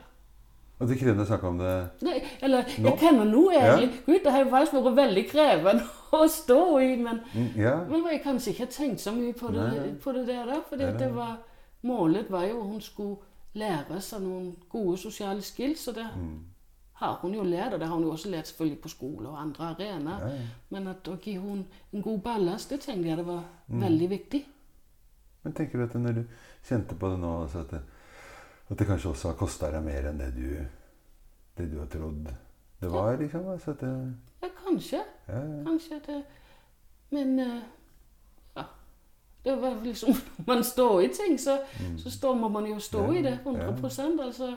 Og det er krevende å snakke om det Nei, eller Nå? jeg kjenner nå egentlig Ja. Gud, det har jo faktisk vært veldig krevende å stå i, men Mm, Ja. Men jeg kanskje ikke tenkt så mye på det, på det der, da. fordi nei. det var, målet var jo at hun skulle lære seg noen gode sosiale skills. Og det Mm. har hun jo lært, og det har hun jo også lært selvfølgelig på skole og andre arenaer. Ja, ja. Men at å gi hun en god ballast, det tenkte jeg det var Mm. veldig viktig. Men tenker du at når du kjente på det nå, altså at, det, at det kanskje også har kosta deg mer enn det du, det du har trodd det var? liksom, altså at det, Ja, kanskje. ja. Kanskje det Men ja. Det var liksom Når man står i ting, så, så står må man jo stå Mm. Ja, i det 100% altså.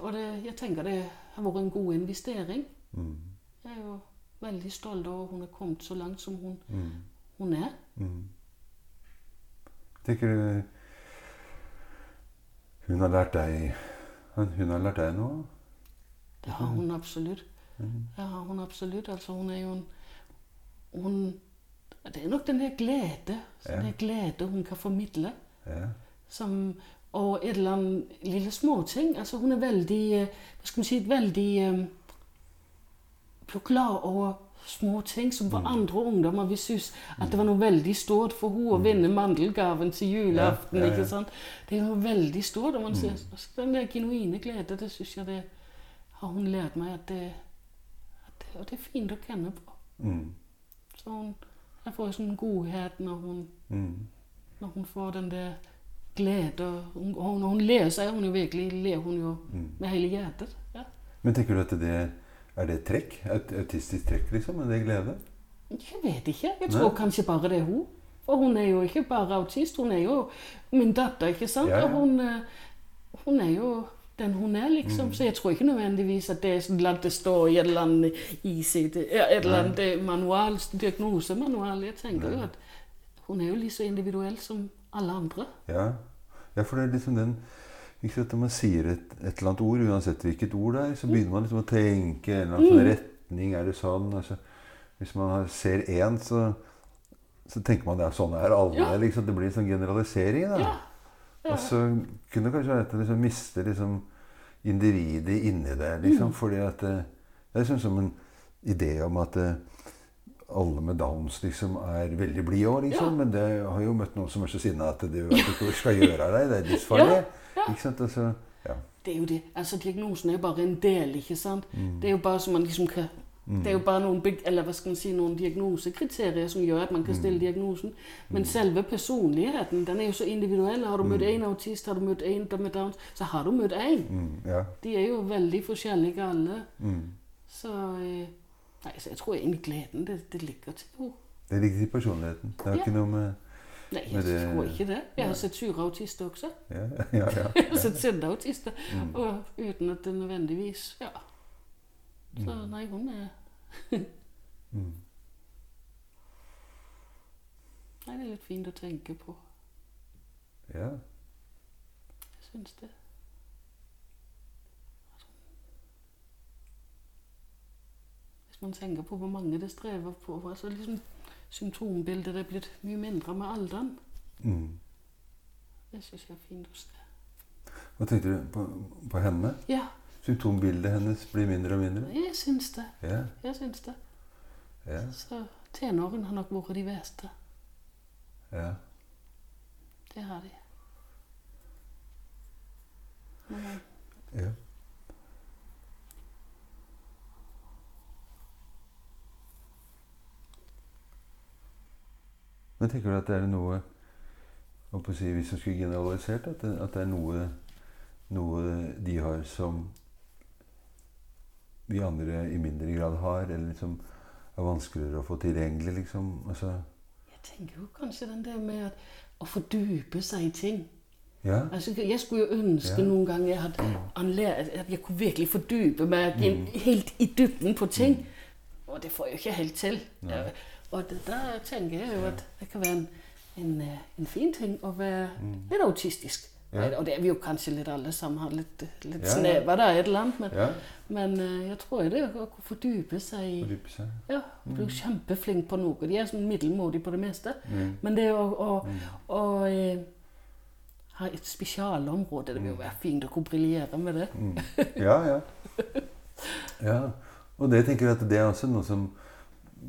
Og det, jeg tenker det har vært en god investering. Mm, Jeg er jo veldig stolt over at hun har kommet så langt som hun, mm, hun er. mm. Tenker du Hun har lært deg Hun har lært deg noe? Det har hun absolutt. Mhm. Det har hun absolutt. Altså, hun er jo en hun, Det er nok den der glede, Ja. den glede hun kan formidle. Ja. Som, og et eller annet lille småting. Altså, hun er veldig eh, Hva skal man si Veldig um, blev klar over små ting som for andre ungdommer vi synes at det var noe veldig stort for henne å vinne mandelgaven til julaften. Ja, ja, ja. ikke sant? Det er noe veldig stort. Og man ser, altså, den der genuine glede, det synes jeg det har hun lært meg at det, at det, og det er fint å kjenne på. Mm, Så hun, jeg får sånn godhet når hun, mm. når hun får den der glede. og når hun ler, så er hun jo virkelig ler hun jo Mm. med hele hjertet. Ja. Men tenker du at det er det trekk? Et autistisk trekk, liksom? Er det glede? Jeg vet ikke. Jeg Nei. tror kanskje bare det er hun. For hun er jo ikke bare autist, hun er jo min datter, ikke sant? Ja, ja. Og hun, eh, hun er jo den hun er, Mm. liksom. Så jeg tror ikke nødvendigvis at det er sånn at det står i et eller annet ICD, et eller annet eh, manual, diagnosemanual. Jeg tenker jo at hun er jo like så individuell som alle andre. Ja. ja, for det er liksom den ikke sant, Når man sier et, et eller annet ord, uansett hvilket ord det er, så begynner man liksom å tenke en eller annen sånn retning. Er det sånn? Altså, hvis man ser én, så, så tenker man ja, sånn er alle. Ja. Liksom, det blir en sånn generalisering. Da. Ja. Ja. Og så kunne det kanskje være at liksom mister liksom individet inni det. Liksom, fordi at det, det er liksom som en idé om at eh, alle med Downs liksom er veldig blide òg, liksom. Ja. Men det har jo møtt noen som er så sinna at du vet ikke hva du skal gjøre av deg. Det er livsfarlig. Ja, Ikke sant? Altså, ja. Det er jo det. Altså, diagnosen er jo bare en del, ikke sant? Mm. Det er jo bare så man liksom kan Det er jo bare noen, eller hva skal man si, noen diagnosekriterier som gjør at man kan Mm. stille diagnosen. Men selve personligheten den er jo så individuell. Har du møtt Mm. en autist, har du møtt en med Downs, så har du møtt en. Mm, ja. De er jo veldig forskjellige alle. Mm. Så eh, Nei, så jeg tror egentlig gleden det, det ligger til henne. Det ligger til personligheten. Det har Ja. ikke noe med Nei, jeg det- tror ikke det. Jeg har sett sure autister også. Ja, ja, ja. Jeg har sett sinte autister. Mm. Og uten at det nødvendigvis Ja. Så nei, hun er Mm. Nei, det er litt fint å tenke på. ja. Jeg syns det. Hvis man tenker på hvor mange det strever på altså liksom Symptombildet er blitt mye mindre med alderen. Mm. Det syns jeg er fint å se. Hva tenkte du på, på henne? Ja, Symptombildet hennes blir mindre og mindre? jeg syns det. Ja. Jeg syns det. ja, Så tenårene har nok vært de verste. ja. Det har de. Men, ja. Men tenker du at det er noe å si, Hvis man skulle generalisert, at det, at det er noe, noe de har som vi andre i mindre grad har, eller liksom er vanskeligere å få tilgjengelig, liksom. Altså, Jeg tenker jo kanskje den der med at, å fordype seg i ting. ja. Altså, jeg skulle jo ønske Ja. noen ganger jeg hadde at jeg kunne virkelig fordype meg mm. helt i dybden på ting. Og det får jeg jo ikke helt til. Eh, Og da tenker jeg jo at det kan være en, en, eh, en fin ting å være litt autistisk. Ja. Og det er vi jo kanskje litt alle sammen har litt, litt Ja, snever der et eller annet. Men, ja. men eh, jeg tror det å fordype seg i Fordype seg. Ja, bli kjempeflink på noe. De er sånn middelmådige på det meste. Mm. Men det å, å, å å ha et spesialområde Det vil jo være fint å kunne briljere med det. Mm. Ja, ja. ja. Og det tenker jeg at det er også noe som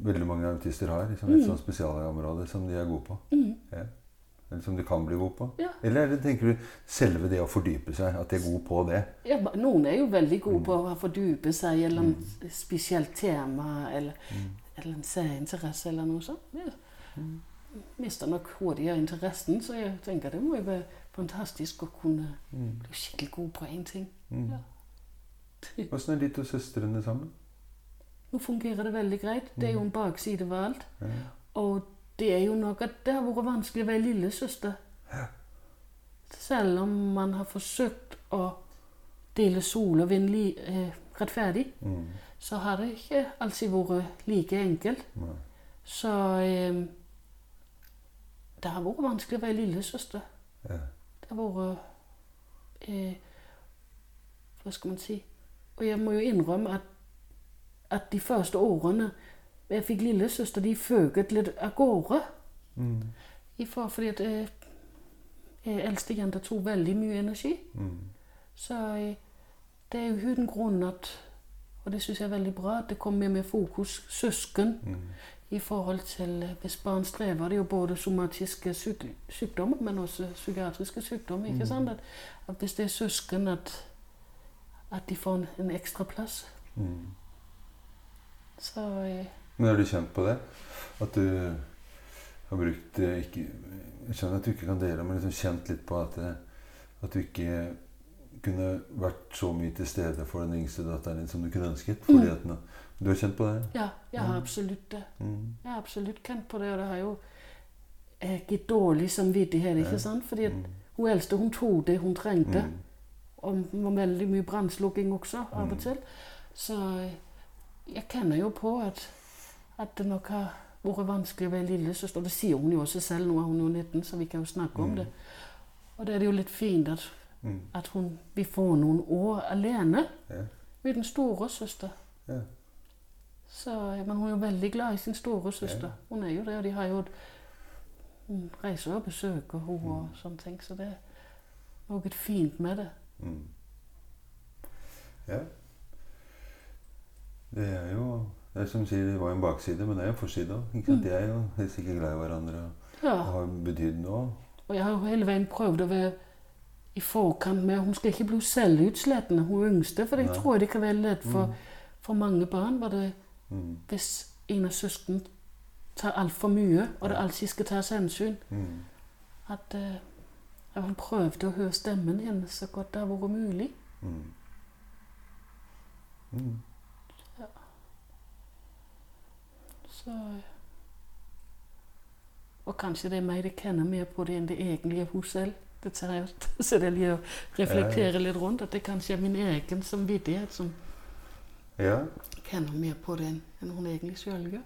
veldig mange autister har. Liksom et sånt spesialområde som de er gode på. Ja. Eller som du kan bli god på. Ja. Eller er tenker du selve det å fordype seg, at de er gode på det? Ja, noen er jo veldig gode på å fordype seg i et eller spesielt tema eller, eller en særinteresse eller noe sånt. Ja. Mister nok hurtigere interessen, så jeg tenker det må jo være fantastisk å kunne bli skikkelig god på én ting. Mm. Ja. Åssen er de to søstrene sammen? Nå fungerer det veldig greit. Det er jo en bakside ved alt. Ja. Og det er jo nok at det har vært vanskelig å være lillesøster. Selv om man har forsøkt å dele sol og vind eh, rettferdig, Mm. så har det ikke alltid vært like enkelt. Nei. Så eh, det har vært vanskelig å være lillesøster. Ja. Det har vært eh, Hva skal man si? Og jeg må jo innrømme at, at de første årene jeg fikk lillesøster, de føket litt av gårde. Mm. I for, fordi at eh, eh, eldste jenta tok veldig mye energi. Mm. Så eh, det er jo uten grunn at Og det syns jeg er veldig bra at det kommer mer fokus søsken Mm. i forhold til eh, Hvis barn strever, det er jo både somatiske syk sykdommer, men også psykiatriske sykdommer. ikke sant? At, at hvis det er søsken, at, at de får en, en ekstra plass. Mm. Så eh, Men har du kjent på det? At du har brukt eh, ikke, Jeg skjønner at du ikke kan dele, men liksom kjent litt på at, eh, at du ikke kunne vært så mye til stede for den yngste datteren din som du kunne ønsket? Fordi at nå- Du har kjent på det? ja, jeg har absolutt det. Mm. Jeg har absolutt kjent på det, og det har jo eh, gitt dårlig samvittighet, ikke sant? Fordi at Mm. hun eldste hun tok det hun trengte. Mm. Og det var veldig mye brannslukking også, av Mm. og til. Så jeg kjenner jo på at, at det nok har vært vanskelig å være lillesøster. Det sier hun jo også selv. Nå er hun jo 19, så vi kan jo snakke om Mm. det. Og da er det jo litt fint at, Mm. at hun, vi får noen år alene Ja. store søster. Ja. Så, men hun er jo veldig glad i sin storesøster. Ja. Hun er jo det, og de har jo Hun reiser og besøker henne Mm. og sånne ting, så det er noe fint med det. Mm. Ja. Det er jo Det er som sier, det var en bakside, men det er en forside òg. Mm. De er jo helt sikkert glad i hverandre og, Ja. har betydd noe. Og jeg har jo hele veien prøvd å være i forkant med Hun skal ikke bli selvutslettende, hun yngste. For jeg Nei. tror det kan være lett for, Mm. for mange barn var det, Mm. hvis en av søsknene tar altfor mye, og det alltid skal tas hensyn. Mm. At uh, jeg har prøvd å høre stemmen hennes så godt det har vært mulig. Mm. Mm. Så Og kanskje det er meg det kjenner mer på det enn det egentlig er hun selv. Det tar jeg så det liker å reflektere litt rundt. At det kanskje er min egen samvittighet som Ja. kjenner mer på det enn hun egentlig sjøl gjør.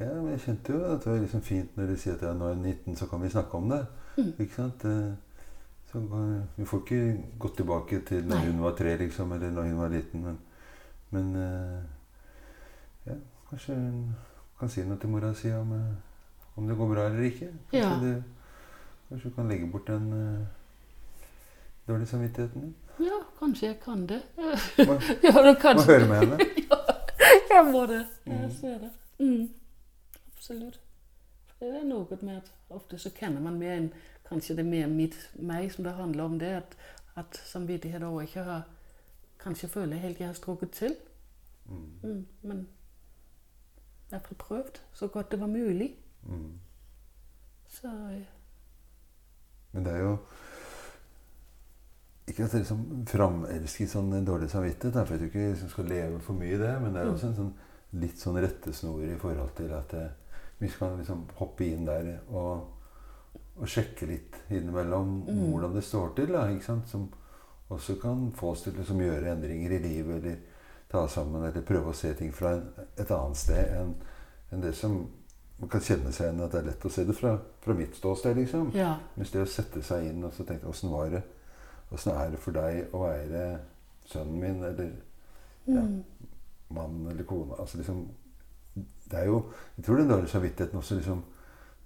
ja, men jeg kjente jo at det var liksom fint når du sier at ja, nå er jeg 19, så kan vi snakke om det. Mm. Ikke sant? Eh, Så vi får ikke gått tilbake til når Nei. hun var tre, liksom, eller når hun var liten, men, men eh, ja, kanskje hun kan si noe til mora si om, eh, om det går bra eller ikke. Kanskje, Ja. det, kanskje hun kan legge bort den uh, dårlige samvittigheten din. Ja, kanskje jeg kan det. Må, ja, det må høre med henne. ja, Jeg må det. Jeg Mm. ser det. Mm. Absolutt. For det er noe med at ofte så kjenner man mer enn Kanskje det er mer mitt, meg som det handler om det. At, at samvittighet over ikke har Kanskje føler jeg helt jeg har strukket til. Mm. Mm. Men i hvert fall prøvd så godt det var mulig. Mm. Så eh, Men det er jo Ikke at det liksom framelsker sånn dårlig samvittighet, da, for jeg tror ikke liksom skal leve for mye i det, men det er også en sånn, litt sånn rettesnor i forhold til at det, vi skal liksom hoppe inn der og, og sjekke litt innimellom Mm. hvordan det står til. Da, ikke sant? Som også kan få oss til å liksom, gjøre endringer i livet, eller ta sammen, eller prøve å se ting fra en, et annet sted enn en det som man kan kjenne seg igjen at det er lett å se det fra, fra mitt ståsted. liksom. Ja. Mens det å sette seg inn og så tenke åssen var det Åssen er det for deg å være sønnen min eller ja, Mm. mannen eller kona? Altså liksom Det er jo Jeg tror den dårlige samvittigheten også liksom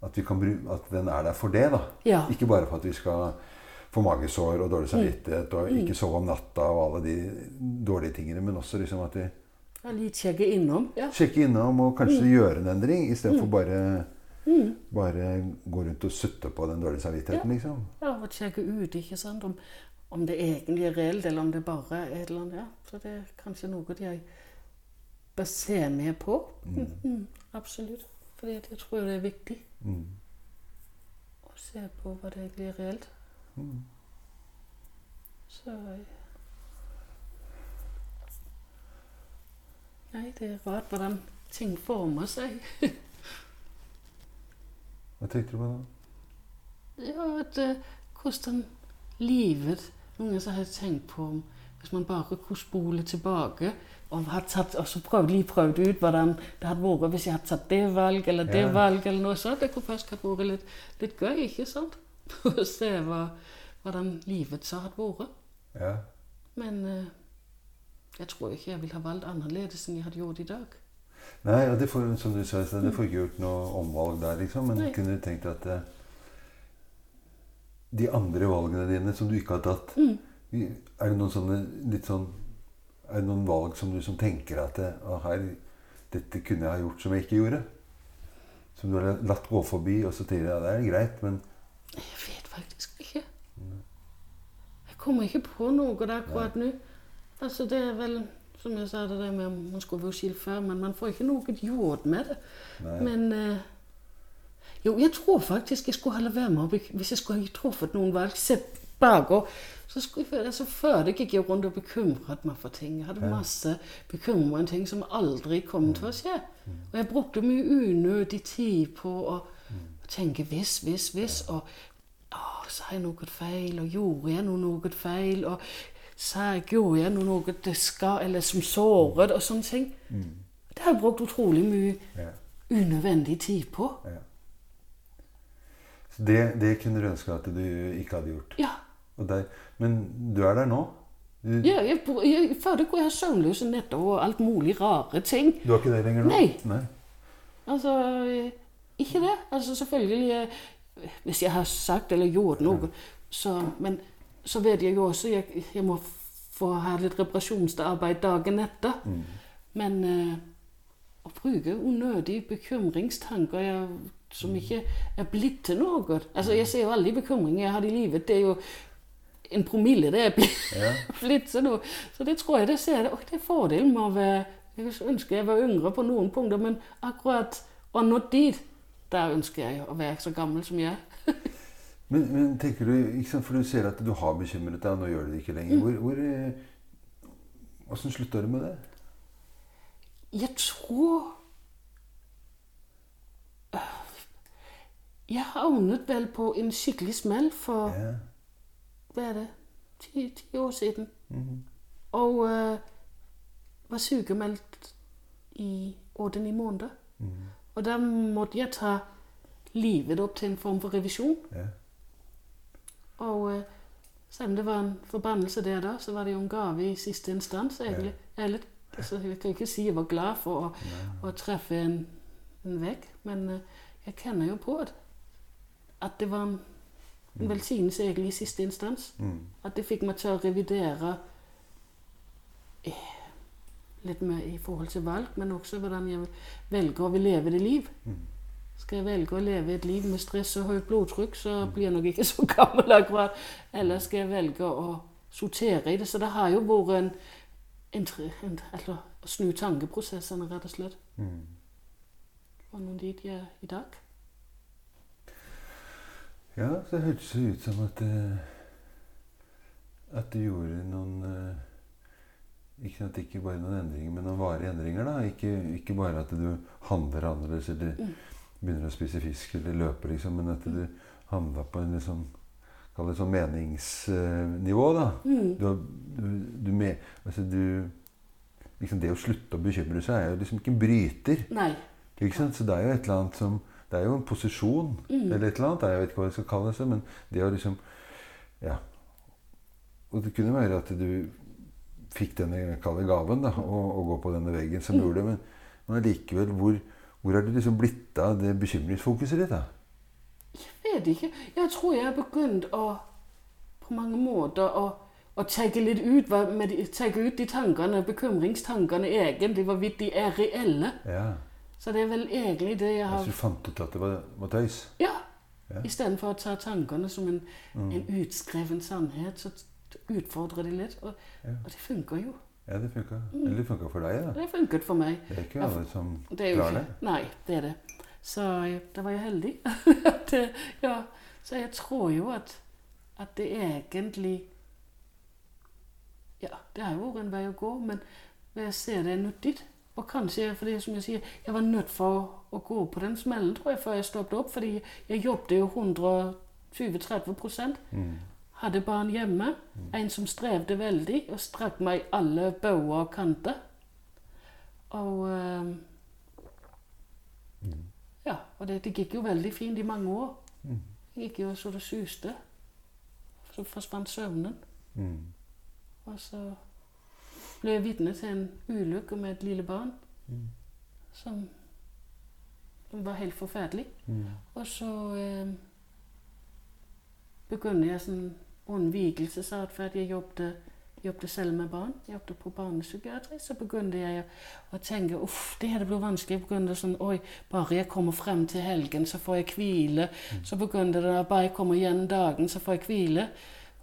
at, vi kan bru, at den er der for det. da. Ja. Ikke bare for at vi skal få magesår og dårlig samvittighet og ikke sove om natta og alle de dårlige tingene, men også liksom at vi ja, litt sjekke innom. Ja. Sjekke innom og kanskje gjøre en endring istedenfor Mm. bare bare gå rundt og sutte på den dårlige samvittigheten, liksom. ja, og sjekke ut, ikke sant, om, om det egentlig er reelt, eller om det bare er et eller annet. Ja. Så det er kanskje noe de bør se mer på. Mm. Mm, absolutt. Fordi jeg tror det er viktig Mm. å se på hva det egentlig er reelt. Mm. Så. Nei, det er rart hvordan ting former seg. Hva tenkte du på da? Ja, at uh, hvordan livet Noen så har jeg tenkt på om hvis man bare kunne spole tilbake og, tatt, og så prøvd, lige prøvd ut hvordan det hadde vært hvis jeg hadde tatt det valg eller det Ja. valg, eller noe sånt. Det kunne faktisk ha vært litt, litt gøy, ikke sant? Å se hva, hvordan livet så hadde vært. Ja. Men eh, jeg tror ikke jeg ville ha valgt annerledes enn jeg hadde gjort i dag. Nei, og det får, som du sa, det får ikke gjort noe omvalg der, liksom. Men Nei. kunne du tenkt at eh, de andre valgene dine som du ikke har tatt Mm. Er det noen sånne litt sånn Er det noen valg som du som tenker at det, «Å, her, dette kunne jeg ha gjort som jeg ikke gjorde? Som du har latt gå forbi, og så tenker du ja, det er greit, men Jeg vet faktisk ikke. Jeg kommer ikke på noe der akkurat nå. Altså, det er vel, som jeg sa, det der med om man skulle vært skilt før, men man får ikke noe gjort med det. Nei. Men eh, jo, jeg tror faktisk jeg skulle holde være med Hvis jeg skulle ha truffet noen valg, sett bakover så skulle jeg, altså Før det gikk jeg rundt og bekymret meg for ting. Jeg hadde masse bekymring ting som aldri kom til å skje. Og jeg brukte mye unødig tid på å tenke hvis, hvis, hvis. Og å, sa jeg noe feil? Og gjorde jeg noe, noe feil? Og sa jeg, gjorde jeg noe, noe det skal, eller som såret? Og sånne ting. Det har jeg brukt utrolig mye ja, unødvendig tid på. ja. Så det, det kunne du ønske at du ikke hadde gjort. Ja. Der, men du er der nå? Du, ja jeg, jeg, før det kunne jeg ha søvnløse netter og alt mulig rare ting. du har ikke det lenger nå? Nei. Nei. Altså, ikke det. Altså, selvfølgelig eh, Hvis jeg har sagt eller gjort noe, så Men så vet jeg jo også jeg, jeg må få ha litt reparasjonsarbeid dagen etter. Mm. Men eh, å bruke unødige bekymringstanker jeg, som ikke er blitt til noe Altså, Jeg ser jo alle de bekymringer jeg har i livet. Det er jo en promille det er blitt, Ja. blitt til noe. Så det tror jeg det ser jeg. Det er fordelen med å være Jeg ønsker jeg var yngre på noen punkter, men akkurat å nå dit, der ønsker jeg å være så gammel som jeg. Men, men tenker du, sant, for du ser at du har bekymret deg, og nå gjør du det ikke lenger. Hvor, hvor, eh, hvordan slutta du med det? Jeg tror Jeg havnet vel på en skikkelig smell for Ja. hva er det, ti, ti år siden. Mhm. Og uh, var sykemeldt i åtte-ni måneder. Mhm. Og da måtte jeg ta livet opp til en form for revisjon. Ja. Og øh, selv om det var en forbannelse der da, så var det jo en gave i siste instans, egentlig. Jeg, er litt, altså, jeg kan ikke si jeg var glad for å, å treffe en, en vekk, men øh, jeg kjenner jo på at, at det var en, en velsignelse egentlig i siste instans. Mm. At det fikk meg til å revidere eh, litt med i forhold til valg, men også hvordan jeg velger å leve det liv. Mm. Skal jeg velge å leve et liv med stress og høyt blodtrykk, så blir jeg nok ikke så gammel akkurat. Eller skal jeg velge å sortere i det? Så det har jo vært en, en, en altså, å snu tankeprosessene, rett og slett. Mm. Og nå dit jeg er i dag. Ja, så det hørtes jo ut som at eh, At du gjorde noen eh, Ikke sant, ikke bare noen endringer, men noen varige endringer. da Ikke, ikke bare at du handler annerledes eller Mm. begynner å spise fisk eller løpe, liksom, men at du handla på en liksom Kall det sånn meningsnivå, da. Mm. Du, du, du, med, altså du liksom Det å slutte å bekymre seg er jo liksom ikke en bryter. Nei. Ikke sant? Så det er jo et eller annet som Det er jo en posisjon Mm. eller et eller annet. Jeg vet ikke hva jeg skal kalle det, men det å liksom Ja. Og det kunne være at du fikk denne kalde gaven da, å, å gå på denne veggen som Mm. gjorde det, men, men likevel, hvor, hvor er det liksom blitt av det bekymringsfokuset ditt? da? Jeg vet ikke. Jeg tror jeg har begynt å på mange måter å, å tenke litt ut, hva, de, ut de tankene, bekymringstankene egentlig, hvorvidt de er reelle. Ja. Så det er vel egentlig det jeg har Altså, du fant ut at det var, var tøys? Ja. Ja. Istedenfor å ta tankene som en, Mm. en utskreven sannhet, så t- dem litt. Og, Ja. og det funker jo. Ja, det funka. Eller det funka for deg, da. Det funket for meg. Det er ikke alle som Det er klarer det. nei, det er det. Så eh, da var jeg heldig. det, ja, så jeg tror jo at, at det egentlig Ja, det har jo vært en vei å gå, men jeg ser det er nyttig. Og kanskje fordi, som jeg sier, jeg var nødt for å gå på den smellen, tror jeg, før jeg stoppet opp. Fordi jeg jobbet jo 120-30 prosent. Mm. Hadde barn hjemme. En som strevde veldig og strakk meg i alle bauger og kanter. Og uh, Mm. Ja, og det, det gikk jo veldig fint i mange år. Mm. Det gikk jo så det suste. Så forsvant søvnen. Mm. Og så ble jeg vitne til en ulykke med et lille barn Mm. som, som var helt forferdelig. Mm. Og så eh, begynner jeg sånn unnvikelsesatferd. Jeg jobbet, jobbet selv med barn. Jeg jobbet på barnepsykiatri. Så begynte jeg å, tenke uff, det her blir vanskelig. Jeg begynte sånn Oi, bare jeg kommer frem til helgen, så får jeg hvile. Så begynte det bare jeg kommer igjen dagen, så får jeg hvile.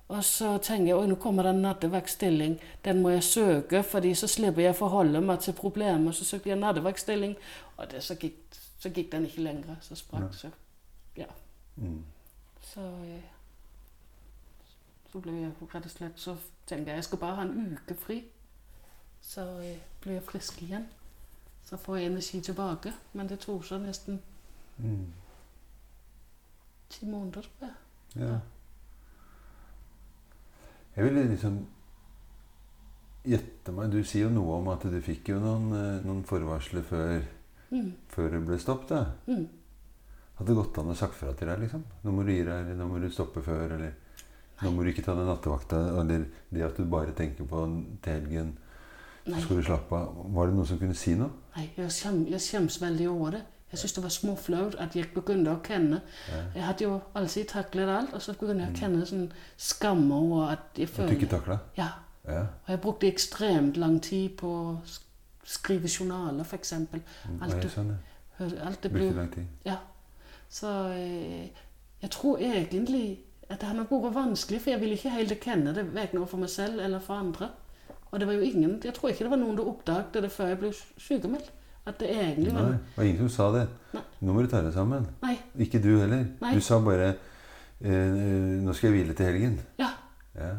Og så tenker jeg oi, nå kommer det en nattevaktstilling. Den må jeg søke, fordi så slipper jeg å forholde meg til problemer. Så søkte jeg nattevaktstilling, og det, så, gikk, så gikk den ikke lenger. Så sprakk så Ja. Mm. Så, eh, så ble jeg rett og slett Så tenkte jeg jeg skal bare ha en uke fri. Så eh, blir jeg frisk igjen. Så får jeg energi tilbake. Men det tok så nesten Mm. ti måneder, tror jeg. Ja. Jeg ville liksom gjette meg Du sier jo noe om at du fikk jo noen, eh, noen forvarsler før, Mm. før det ble stopp. da. Mm. Hadde det gått an å sagt fra til deg? liksom? Nå må du gi deg, eller nå må du stoppe før, eller nå må du ikke ta den nattevakta, eller det at du bare tenker på til helgen, så skal du slappe av. Var det noen som kunne si noe? nei jeg, skjem, jeg skjems veldig over det. Jeg syntes det var småflaut at jeg begynte å kjenne Ja. Jeg hadde jo alltid taklet alt, og så begynte jeg å kjenne sånn skam over at jeg At du ikke takla? Ja. Ja. Og jeg brukte ekstremt lang tid på å skrive journaler, f.eks. Mm, Alt ja, du- jeg. Alt det Brukte lang tid. Ja. Så jeg, jeg tror egentlig at det hadde vært vanskelig, for jeg ville ikke helt kjenne det verken for meg selv eller for andre. Og det var jo ingen, jeg tror ikke det var noen som oppdaget det før jeg ble sykemeldt. At det egentlig var Nei, det var ingen som sa det. Nei. Nå må du ta deg sammen. Nei. Ikke du heller. Nei. Du sa bare eh, 'Nå skal jeg hvile til helgen'. Ja, Ja.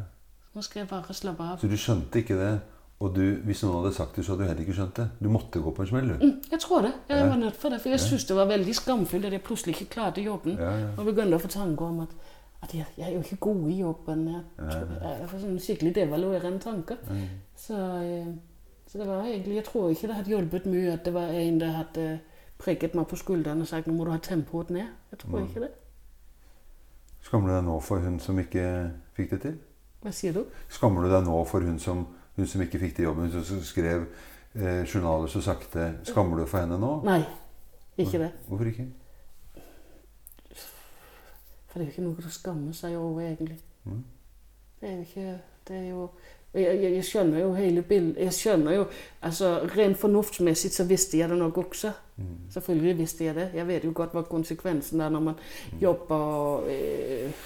nå skal jeg bare slappe av. Så du skjønte ikke det. Og du, hvis noen hadde sagt det, så hadde du heller ikke skjønt det. Du måtte gå på en smell, du. Mm, jeg tror det. Jeg Ja. var nødt for det. For jeg Ja. syntes det var veldig skamfullt at jeg plutselig ikke klarte jobben. Ja, ja. Og begynte å få tanker om at, at jeg, jeg er jo ikke god i jobben. Jeg, jeg får sånne skikkelig devaluerende tanker. Mm. Så, eh, så det var egentlig Jeg tror ikke det hadde hjulpet mye at det var en der hadde prikket meg på skulderen og sagt nå må du ha tempoet ned. Jeg tror Mm. ikke det. Skammer du deg nå for hun som ikke fikk det til? Hva sier du? Skammer du deg nå for hun som, hun som ikke fikk til jobben, hun som skrev eh, journaler så sakte? Skammer du for henne nå? Nei, ikke det. Hvorfor ikke? For det er jo ikke noe å skamme seg over, egentlig. Mm. Det er jo ikke Det er jo jeg, jeg, jeg skjønner jo hele bildet. Jeg skjønner jo altså Rent fornuftsmessig så visste jeg det nok også. Mm. Selvfølgelig visste jeg det. Jeg vet jo godt hva konsekvensen er når man jobber eh,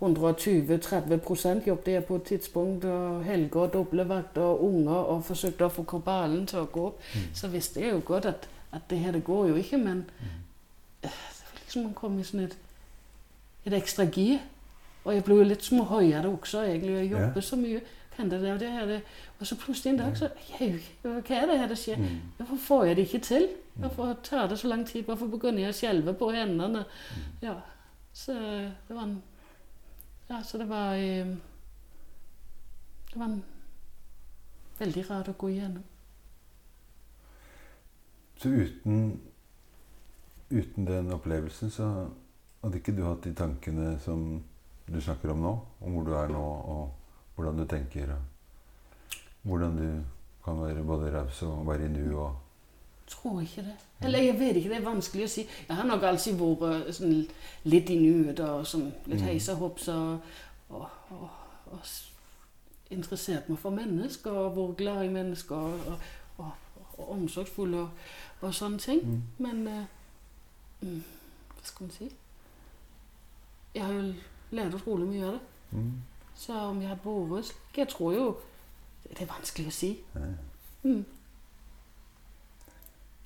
120-30% jobbet jeg på et tidspunkt. og Helger, doble vakter, og unger, og forsøkte å få kabalen til å gå opp. Mm. Så visste jeg jo godt at, at det her det går jo ikke, men mm. det var liksom man kom i sånn et et ekstra gir. Og jeg ble jo litt småhøyere også, egentlig. Jeg Ja. jobbet så mye. Kan det det her, det. Og så plutselig en dag så jeg, Hva er det her det skjer? Mm. Hvorfor får jeg det ikke til? Hvorfor tar det så lang tid? Hvorfor begynner jeg å skjelve på hendene? Ja, så det var en Ja, så det var eh, Det var en veldig rart å gå igjennom. Så uten, uten den opplevelsen så hadde ikke du hatt de tankene som du snakker om nå? Om hvor du er nå, og hvordan du tenker, hvordan du kan være både raus og være i nu og Tror ikke det. Eller jeg vet ikke, det er vanskelig å si. Jeg har nok alltid vært sånn litt i nuet og sånn litt Mm. heis og og, og, og, interessert meg for mennesker og vært glad i mennesker og, og, og, og omsorgsfull og, og sånne ting. Mm. Men uh, mm, hva skal man si? Jeg har jo lært utrolig mye av det. Mm. Så om jeg har vært slik Jeg tror jo Det er vanskelig å si. Ja. Mm.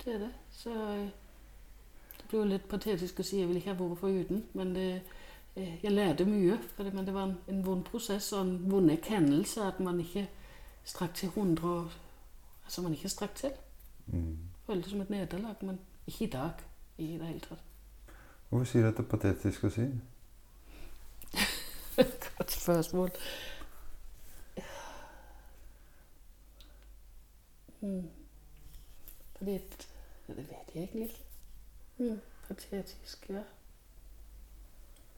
Det er det. Så eh, det blir jo litt patetisk å si jeg ville ikke ha vært foruten. Men det, eh, jeg lærte mye. Det, men det var en, en vond prosess og en vond erkjennelse at man ikke strakk til 100 Altså man ikke strakk til. Mm. Føltes som et nederlag, men ikke i dag i det hele tatt. Hvorfor sier du at det er patetisk å si? Godt spørsmål. Mm. Fordi Det vet jeg egentlig ikke. Mm. Patetisk, ja.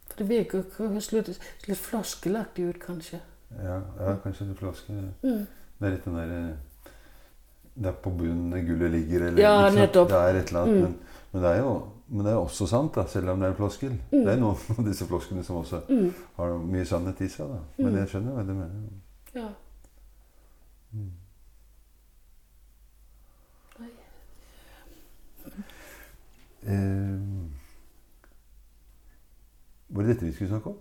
For det virker jo litt, litt floskelaktig ut, kanskje. Ja, ja kanskje litt flaske Mm. Det er litt den derre Det er på bunnen gullet ligger, eller Ja, nettopp. Det er et eller annet. Mm. Men, men, det er jo, men det er også sant, da, selv om det er en floskel. Det er noen av disse flosklene som også Mm. har mye sannhet i seg. da. Men Mm. jeg skjønner hva du mener. Ja. Mm. Eh, var det dette vi skulle snakke om?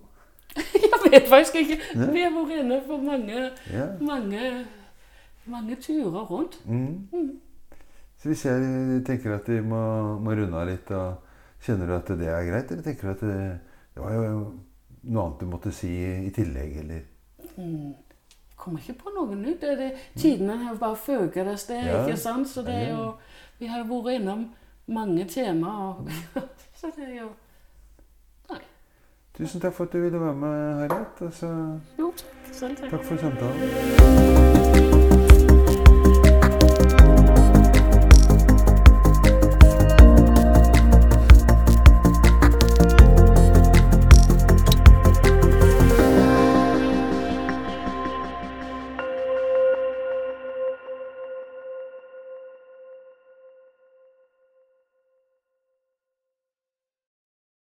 Jeg vet faktisk ikke. Vi har vært inne på mange, Ja. mange, mange turer rundt. Mm. Mm. Så hvis jeg tenker at vi må, må runde av litt, kjenner du at det er greit, eller tenker du at det, det var jo noe annet du måtte si i tillegg, eller Mm. Kommer ikke på noe nytt. Det, det, tidene har bare føket av sted, Ja. ikke sant? Så det er jo Vi har jo vært innom mange temaer. Og, så det er jo Tusen takk for at du ville være med, Harriet. Altså, Jo, takk. Selv takk. takk for samtalen.